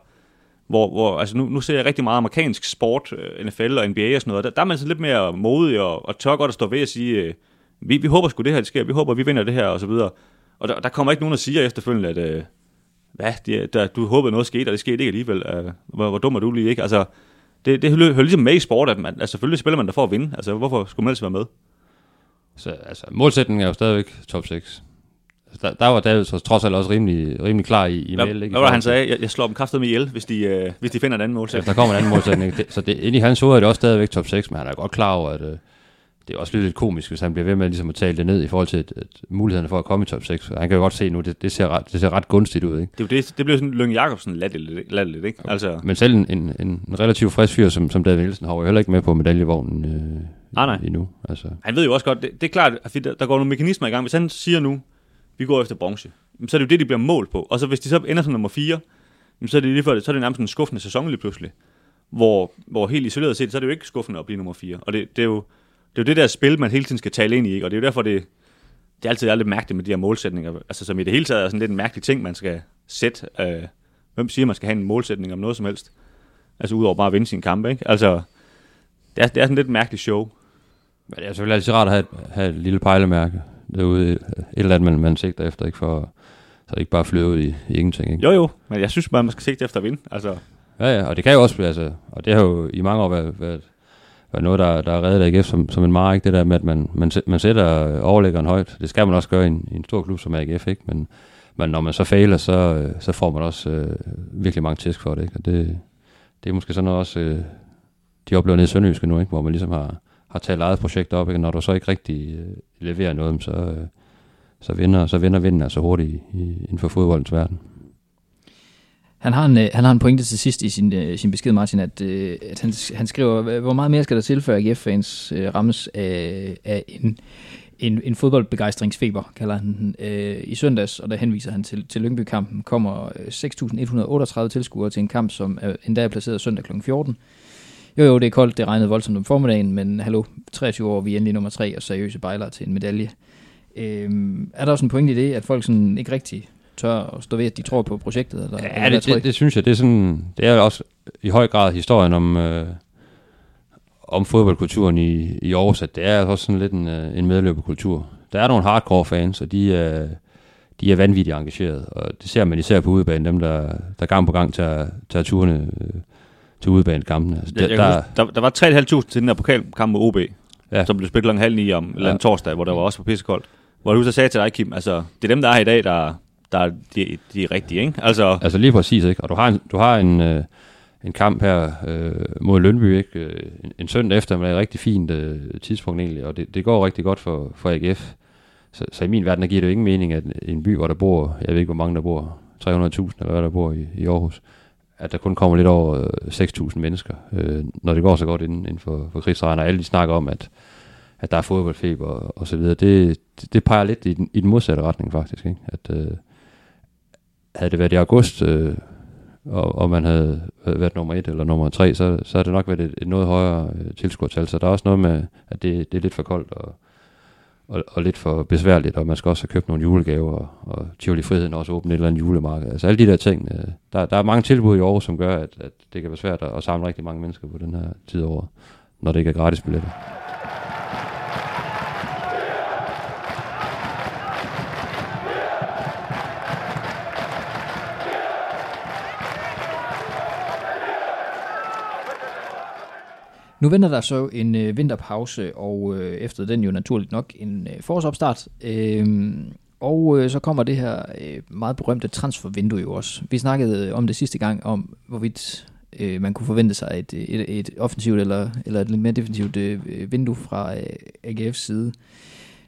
Speaker 3: hvor, hvor altså nu, nu ser jeg rigtig meget amerikansk sport, øh, NFL og NBA og sådan noget, der, der er man så lidt mere modig og, og tør godt at stå ved at sige, øh, vi, vi håber sgu det her, det sker, vi håber, vi vinder det her, og så videre. Og der, der kommer ikke nogen, der siger efterfølgende, at øh, hvad, det, der, du håbede noget skete, og det skete ikke alligevel. Øh, hvor, hvor dum er du lige, ikke? Altså, det, det hører ligesom med i sport, at man, altså, selvfølgelig spiller man der for at vinde. Altså, hvorfor skulle man ellers være med?
Speaker 2: Så altså, målsætningen er jo stadigvæk top 6. Der, der var David så trods alt også rimelig, rimelig klar i, i
Speaker 3: Hvad,
Speaker 2: mail.
Speaker 3: hvad
Speaker 2: Ikke?
Speaker 3: var det, han sagde? Jeg, jeg slår dem kraftet med ihjel, hvis de, øh, hvis de finder en anden målsætning.
Speaker 2: der kommer en anden målsætning. Det, så det, ind i hans hoved er det også stadigvæk top 6, men han er godt klar over, at øh, det er også lidt komisk, hvis han bliver ved med ligesom at tale det ned i forhold til at, at mulighederne for at komme i top 6. Han kan jo godt se nu, det, det, ser, ret, det ser ret gunstigt ud. Ikke?
Speaker 3: Det, det, det blev sådan Lønge Jacobsen latterligt, latterligt, ikke? Altså,
Speaker 2: Men selv en, en, en relativt frisk fyr som, som David Nielsen har jo heller ikke med på medaljevognen øh,
Speaker 3: Nej, nej.
Speaker 2: endnu. Altså,
Speaker 3: han ved jo også godt, det, det er klart, at der, der går nogle mekanismer i gang. Hvis han siger nu, vi går efter bronze, så er det jo det, de bliver målt på. Og så hvis de så ender som nummer 4, så er det lige før, så er det nærmest en skuffende sæson lige pludselig. Hvor, hvor helt isoleret set, så er det jo ikke skuffende at blive nummer 4. Og det, det, er jo, det er jo det der spil, man hele tiden skal tale ind i, ikke? og det er jo derfor, det, det er altid er lidt mærkeligt med de her målsætninger. Altså som i det hele taget er sådan lidt en mærkelig ting, man skal sætte. Øh, hvem siger, man skal have en målsætning om noget som helst? Altså udover bare at vinde sin kamp, ikke? Altså, det er, det er sådan lidt et mærkeligt show.
Speaker 2: Men det er selvfølgelig altid rart at have et, have et lille pejlemærke derude, et eller andet, man, man sigter efter, ikke for, så det ikke bare flyder ud i, i ingenting. Ikke?
Speaker 3: Jo jo, men jeg synes bare, man skal sigte efter at vinde. Altså,
Speaker 2: Ja, ja, og det kan jo også, altså, og det har jo i mange år været, været, været noget, der, der er reddet AGF som, som en mark, det der med, at man, man, man sætter overlæggeren højt. Det skal man også gøre i en, i en stor klub som AGF, ikke? Men, men når man så fejler, så, øh, så får man også øh, virkelig mange tæsk for det, ikke? Og det, det er måske sådan noget også, øh, de oplever nede i Sønderjyske nu, ikke? Hvor man ligesom har, har talt eget projekt op, ikke? Når du så ikke rigtig øh, leverer noget, så, øh, så vinder, så vinder vinden altså hurtigt i, i, inden for fodboldens verden.
Speaker 1: Han har, en, øh, han har en pointe til sidst i sin, øh, sin besked, Martin, at, øh, at han, han skriver, hvor meget mere skal der til, før AGF-fans øh, rammes af, af en, en, en fodboldbegejstringsfeber, kalder han den, øh, i søndags, og der henviser han til, til Lyngby-kampen, kommer 6.138 tilskuere til en kamp, som er, endda er placeret søndag kl. 14. Jo, jo, det er koldt, det regnede voldsomt om formiddagen, men hallo, 23 år, vi er endelig nummer 3 og seriøse bejlere til en medalje. Øh, er der også en pointe i det, at folk sådan ikke rigtig tør at stå ved, at de tror på projektet? Eller, eller
Speaker 2: Ja,
Speaker 1: hvad
Speaker 2: det, det, det synes jeg, det er sådan, det er også i høj grad historien om, øh, om fodboldkulturen i, i Aarhus, at det er også sådan lidt en, øh, en medløberkultur. Der er nogle hardcore fans, og de er, de er vanvittigt engageret, og det ser man især på udebanen, dem der, der gang på gang tager, tager turene øh, til udebanekampene. Altså, der,
Speaker 3: der, huske, der, der var 3.500 til den der pokalkamp med OB,
Speaker 2: Ja.
Speaker 3: som blev spillet klokken halv ni om eller
Speaker 2: Ja.
Speaker 3: en torsdag, hvor der var også på pissekoldt. Hvor du så sagde til dig, Kim, altså, det er dem, der er her i dag, der, der er de, de er rigtige, ikke? Altså,
Speaker 2: Altså lige præcis, ikke? Og du har en, du har en, øh, en kamp her øh, mod Lønby, ikke? Øh, en, en søndag efter, men et rigtig fint øh, tidspunkt egentlig, og det, det går rigtig godt for, for AGF. Så, så i min verden der giver det jo ingen mening, at en by, hvor der bor, jeg ved ikke, hvor mange der bor, 300.000 eller hvad der bor i, i Aarhus, at der kun kommer lidt over øh, 6.000 mennesker, øh, når det går så godt inden, inden for, for krigsregner. Alle de snakker om, at, at der er fodboldfeber og, og så videre. Det, det, det peger lidt i den, i den modsatte retning faktisk. Ikke? At, øh, havde det været i august, øh, og, og man havde været nummer et eller nummer tre, så, så havde det nok været et, et noget højere øh, tilskuertal. Så der er også noget med, at det, det er lidt for koldt, og, og, og lidt for besværligt, og man skal også have købt nogle julegaver, og, og Tivoli Friheden også åbne et eller andet julemarked. Altså alle de der ting. Øh, der, der er mange tilbud i år, som gør, at, at det kan være svært at, at samle rigtig mange mennesker på den her tid over, når det ikke er gratis billetter.
Speaker 1: Nu venter der så en øh, vinterpause, og øh, efter den jo naturligt nok en øh, forårsopstart. Øh, og øh, så kommer det her øh, meget berømte transfervindue jo også. Vi snakkede om det sidste gang, om hvorvidt øh, man kunne forvente sig et, et, et offensivt eller, eller et lidt mere defensivt øh, vindue fra øh, AGF's side.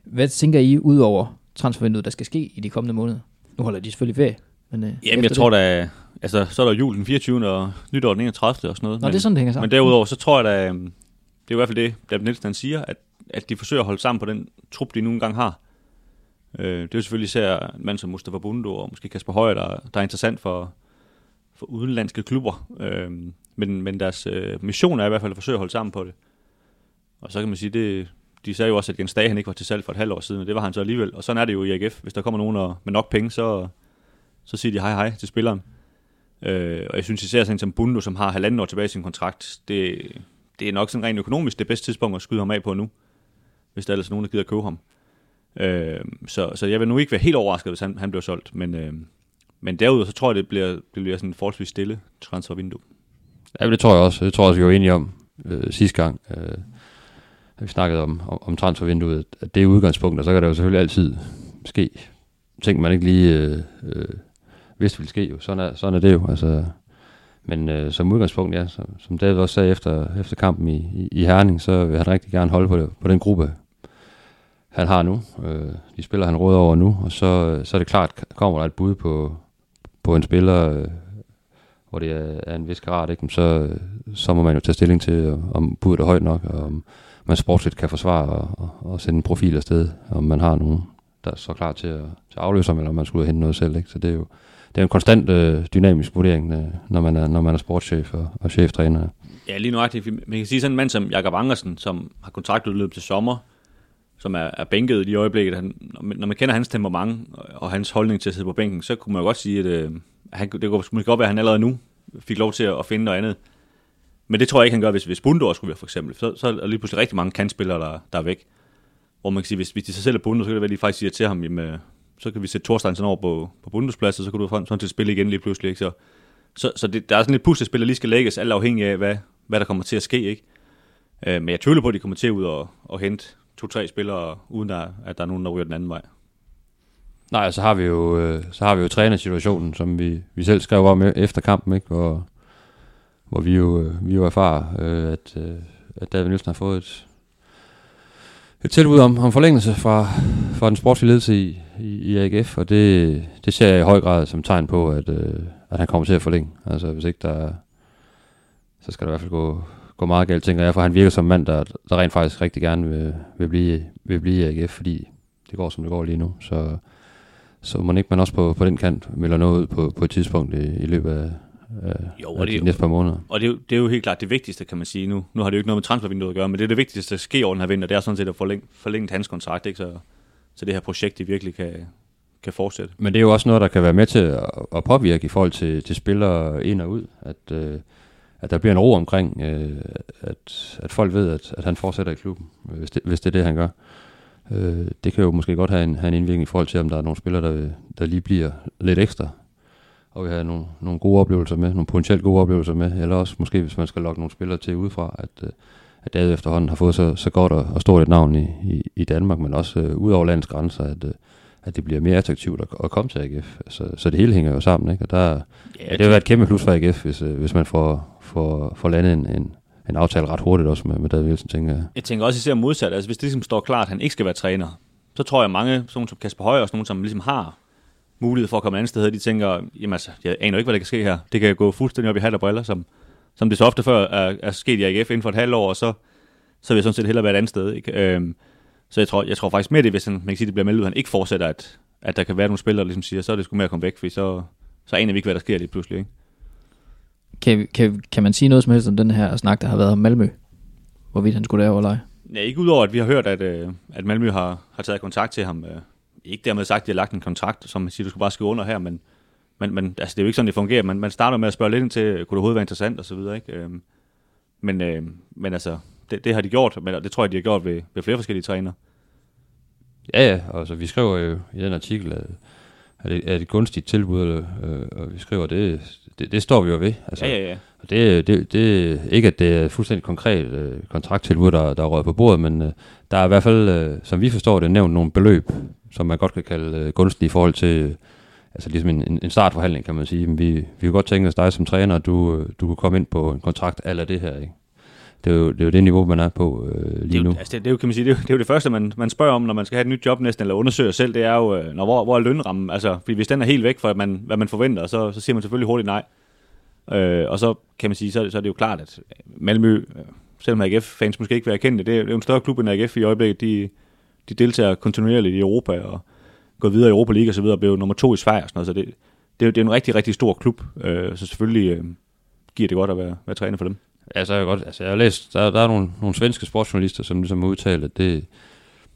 Speaker 1: Hvad tænker I ud over transfervinduet, der skal ske i de kommende måneder? Nu holder de selvfølgelig ferie. Men, øh,
Speaker 3: Jamen, jeg tror da, altså, så er der jul den 24. og nytår den 31. og sådan noget.
Speaker 1: Nå,
Speaker 3: men,
Speaker 1: det er sådan, det hænger sammen.
Speaker 3: Men derudover, så tror jeg da, øhm, det er i hvert fald det, David Nielsen han siger, at, at de forsøger at holde sammen på den trup, de nu engang har. Øh, det er jo selvfølgelig især en mand som Mustafa Bundo og måske Kasper Højer, der, der er interessant for, for udenlandske klubber. Øh, men, men deres øh, mission er i hvert fald at forsøge at holde sammen på det. Og så kan man sige, det, de sagde jo også, at Jens Dage han ikke var til salg for et halvt år siden, og det var han så alligevel. Og sådan er det jo i AGF. Hvis der kommer nogen og, med nok penge, så, så siger de hej hej til spilleren. Øh, og jeg synes især sådan som Bundo, som har halvanden år tilbage i sin kontrakt, det, det er nok sådan rent økonomisk det bedste tidspunkt at skyde ham af på nu, hvis der er ellers nogen, der gider at købe ham. Øh, så, så jeg vil nu ikke være helt overrasket, hvis han, han bliver solgt, men, øh, men derudover så tror jeg, det bliver, det bliver sådan forholdsvis stille transfervindue.
Speaker 2: Ja, det tror jeg også. Det tror jeg også, vi var enige om øh, sidste gang, øh, vi snakkede om, om, om transfervinduet, at det er udgangspunktet, og så kan der jo selvfølgelig altid ske ting, man ikke lige øh, øh, vidste ville ske. Jo. Sådan, er, sådan er det jo. Altså, men øh, som udgangspunkt, ja, som, som David også sagde efter, efter kampen i, i, i Herning, så vil han rigtig gerne holde på, det, på den gruppe, han har nu. Øh, de spiller han råd over nu, og så, så er det klart, kommer der et bud på, på en spiller, øh, hvor det er, er en vis grad, ikke? Så, øh, så må man jo tage stilling til, øh, om budet er højt nok, og om man sportsligt kan forsvare og, og, og sende en profil afsted, om man har nogen, der er så klar til at, til at afløse ham, eller om man skulle hente noget selv. Ikke? Så det er jo det er en konstant øh, dynamisk vurdering, øh, når, man er, når man er sportschef og, og cheftræner.
Speaker 3: Ja, lige nuagtigt. Man kan sige sådan en mand som Jakob Angersen, som har kontraktudløb til sommer, som er, er bænket lige i øjeblikket. Han, når man kender hans temperament og hans holdning til at sidde på bænken, så kunne man jo godt sige, at øh, han, det kunne måske godt være, at han allerede nu fik lov til at, at finde noget andet. Men det tror jeg ikke, han gør, hvis, hvis Bundo skulle være for eksempel. Så, så er der lige pludselig rigtig mange kantspillere, der, der er væk. Hvor man kan sige, hvis, hvis de sig selv er Bundo, så kan det være, at de faktisk siger til ham, jamen, øh, så kan vi sætte Thorsteinsen over på, på bundespladsen, så kan du sådan til at spille igen lige pludselig. Ikke? Så, så, så det, der er sådan et puslespil, der lige skal lægges, alt afhængig af, hvad, hvad der kommer til at ske. Ikke? Øh, men jeg tvivler på, at de kommer til ud og, og hente to-tre spillere, uden der, at der er nogen, der ryger den anden vej.
Speaker 2: Nej, så har vi jo, øh, så har vi jo trænersituationen, som vi, vi selv skrev om e-, efter kampen, ikke? Hvor, hvor vi jo, øh, vi jo erfarer, øh, at, at David Nielsen har fået et, et tilbud om, om forlængelse fra, fra den sportslige ledelse i, i, i AGF, og det, det ser jeg i høj grad som tegn på, at, øh, at han kommer til at forlænge. Altså hvis ikke der så skal der i hvert fald gå, gå meget galt, tænker jeg, for han virker som en mand, der, der rent faktisk rigtig gerne vil, vil, blive, vil blive i AGF, fordi det går, som det går lige nu. Så, så må ikke man også på, på den kant melder noget ud på, på et tidspunkt i, i løbet af, jo, og det, de næste par måneder.
Speaker 3: Og det er, jo, det er jo helt klart det vigtigste, kan man sige nu. Nu har det jo ikke noget med transfervinduet at gøre, men det er det vigtigste, der sker over den her vinter, det er sådan set at forlænge, forlænge hans kontrakt, ikke? Så, så det her projekt det virkelig kan, kan fortsætte.
Speaker 2: Men det er jo også noget, der kan være med til at, at påvirke i forhold til, til spillere ind og ud, at, øh, at der bliver en ro omkring, øh, at, at folk ved, at, at han fortsætter i klubben, øh, hvis det, hvis det er det, han gør. Øh, det kan jo måske godt have en, have en indvirkning i forhold til, om der er nogle spillere, der, der lige bliver lidt ekstra og vi har nogle, nogle gode oplevelser med, nogle potentielt gode oplevelser med, eller også måske, hvis man skal lokke nogle spillere til udefra, at, øh, at David efterhånden har fået så, så godt og, og stort et navn i, i, i Danmark, men også uh, ud over landets grænser, at, uh, at det bliver mere attraktivt at, at komme til AGF. Så, så det hele hænger jo sammen, ikke? Og der, ja, ja, det vil være et kæmpe plus for AGF, hvis, uh, hvis man får, får, får landet en, en, en aftale ret hurtigt også med, med David Wilson, tænker jeg.
Speaker 3: Jeg tænker også især modsat, altså hvis det ligesom står klart, at han ikke skal være træner, så tror jeg mange, sådan som Kasper Højer, og sådan nogen, som ligesom har mulighed for at komme et andet sted, de tænker, jamen altså, jeg aner ikke, hvad der kan ske her. Det kan gå fuldstændig op i hat og briller, som, som det så ofte før er, er sket i AGF inden for et halvt år, og så, så vil jeg sådan set hellere være et andet sted. Ikke? Øhm, så jeg tror, jeg tror faktisk mere det, hvis han, man kan sige, det bliver meldt ud, han ikke fortsætter, at, at der kan være nogle spillere, der ligesom siger, så er det sgu med at komme væk, for så, så aner vi ikke, hvad der sker lige pludselig. Ikke?
Speaker 1: Kan, kan, kan man sige noget som helst om den her snak, der har været om Malmø? Hvorvidt han skulle derover eller
Speaker 3: Ja, ikke udover, at vi har hørt, at, øh, at Malmø har, har taget kontakt til ham. Øh, ikke dermed sagt, at de har lagt en kontrakt, som man siger, du skal bare skrive under her, men, men, men altså, det er jo ikke sådan, det fungerer. Man, man starter med at spørge lidt ind til, kunne det overhovedet være interessant og så videre, ikke? Øh, men, øh, men altså, det, det, har de gjort, men det tror jeg, de har gjort ved, ved flere forskellige træner.
Speaker 2: Ja, ja, altså vi skriver jo i den artikel, at, at det er et gunstigt tilbud, øh, og vi skriver, det, det, det står vi jo ved. Altså,
Speaker 3: Ja, ja, ja.
Speaker 2: Og det, det, det, ikke at det er fuldstændig konkret øh, kontrakttilbud, der, der er røget på bordet, men øh, der er i hvert fald, øh, som vi forstår det, nævnt nogle beløb, som man godt kan kalde øh, gunstige i forhold til, altså ligesom en, en- startforhandling, kan man sige. Men vi, vi kunne godt tænke os dig som træner, at du, øh, du kunne komme ind på en kontrakt eller det her, ikke? Det er, jo, det er jo det niveau, man er på øh,
Speaker 3: Det er,
Speaker 2: lige
Speaker 3: jo,
Speaker 2: nu.
Speaker 3: altså, det, det, er jo, kan man sige, det, er, jo, det er jo det første, man, man spørger om, når man skal have et nyt job næsten, eller undersøger selv, det er jo, øh, når, hvor, hvor er lønrammen? Altså, fordi hvis den er helt væk fra, man, hvad man forventer, så, så siger man selvfølgelig hurtigt nej. Øh, og så kan man sige, så, så er det jo klart, at Malmø, øh, selvom AGF-fans måske ikke vil erkende det, det er, det er jo en større klub end AGF i øjeblikket. De, de deltager kontinuerligt i Europa og går videre i Europa League og så videre, og bliver jo nummer to i Sverige og sådan noget, så det, det, er, jo, det er en rigtig, rigtig stor klub, øh, så selvfølgelig øh, giver det godt at være, være træner for dem.
Speaker 2: Ja, så er jeg godt. Altså, jeg har læst, der, der er nogle, nogle svenske sportsjournalister, som ligesom har udtalt, at det,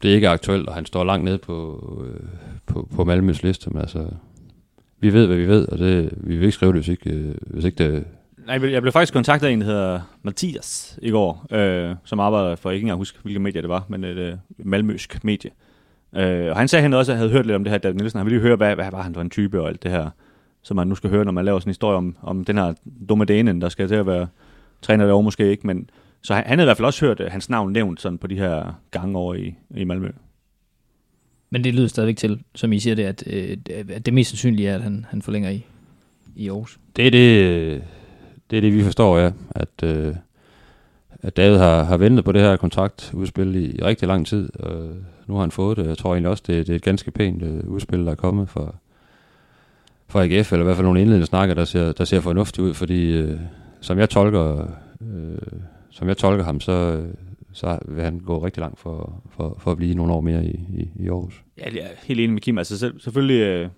Speaker 2: det er ikke aktuelt, og han står langt nede på, øh, på, på Malmøs liste. Men altså, vi ved, hvad vi ved, og det, vi vil ikke skrive det, hvis ikke, øh, hvis ikke det...
Speaker 3: Nej, jeg blev- blev faktisk kontaktet af en, der hedder Mathias i går, øh, som arbejder for, jeg kan ikke engang huske, hvilket medie det var, men et øh, malmøsk medie. Øh, og han sagde, at han også havde hørt lidt om det her, David Nielsen. Han ville lige høre, hvad, hvad var han for en type og alt det her, som man nu skal høre, når man laver sådan en historie om, om den her dumme dænen, der skal til at være træner derovre måske ikke, men så han, han havde i hvert fald også hørt øh, hans navn nævnt sådan på de her gange over i, i Malmø.
Speaker 1: Men det lyder stadigvæk til, som I siger det, at, øh, at det mest sandsynlige er, at han, han forlænger i, i Aarhus.
Speaker 2: Det er det, øh, det, er det vi forstår, ja. At, øh, at David har, har ventet på det her kontraktudspil i, i rigtig lang tid, og nu har han fået det. Jeg tror egentlig også, det, det er et ganske pænt øh, udspil, der er kommet fra, fra AGF, eller i hvert fald nogle indledende snakker, der ser, der ser fornuftigt ud, fordi øh, som jeg tolker øh, som jeg tolker ham, så, øh, så vil han gå rigtig langt for, for, for at blive nogle år mere i, i, i Aarhus.
Speaker 3: Ja, jeg er helt enig med Kim. Altså selv, selvfølgelig øh,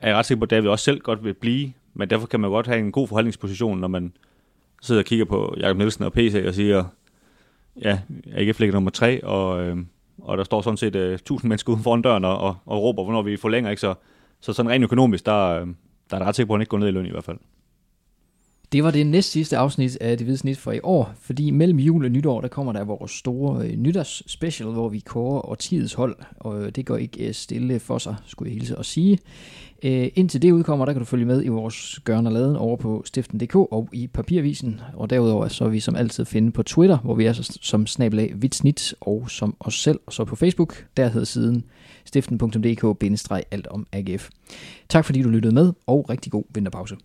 Speaker 3: er jeg ret sikker på, at David også selv godt vil blive, men derfor kan man godt have en god forhandlingsposition, når man sidder og kigger på Jakob Nielsen og PC og siger, ja, AGF ligger nummer tre, og, øh, og der står sådan set øh, 1000 mennesker uden foran døren og, og, og råber, hvornår vi forlænger, ikke? Så, så sådan rent økonomisk, der, øh, der er det ret sikker på, at han ikke går ned i løn i hvert fald.
Speaker 1: Det var det næst sidste afsnit af Det Hvide Snit for i år, fordi mellem jul og nytår, der kommer der vores store øh, nytårsspecial, hvor vi kårer årtidets hold, og øh, det går ikke øh, stille for sig, skulle jeg hilse og sige. Øh, indtil det udkommer, der kan du følge med i vores gørn og laden over på stiften.dk og i Papirvisen, og derudover så er vi som altid finde på Twitter, hvor vi er så- som snabelag Vitsnit, og som os selv, og så på Facebook, der hedder siden stiften.dk-alt om AGF. Tak fordi du lyttede med, og rigtig god vinterpause.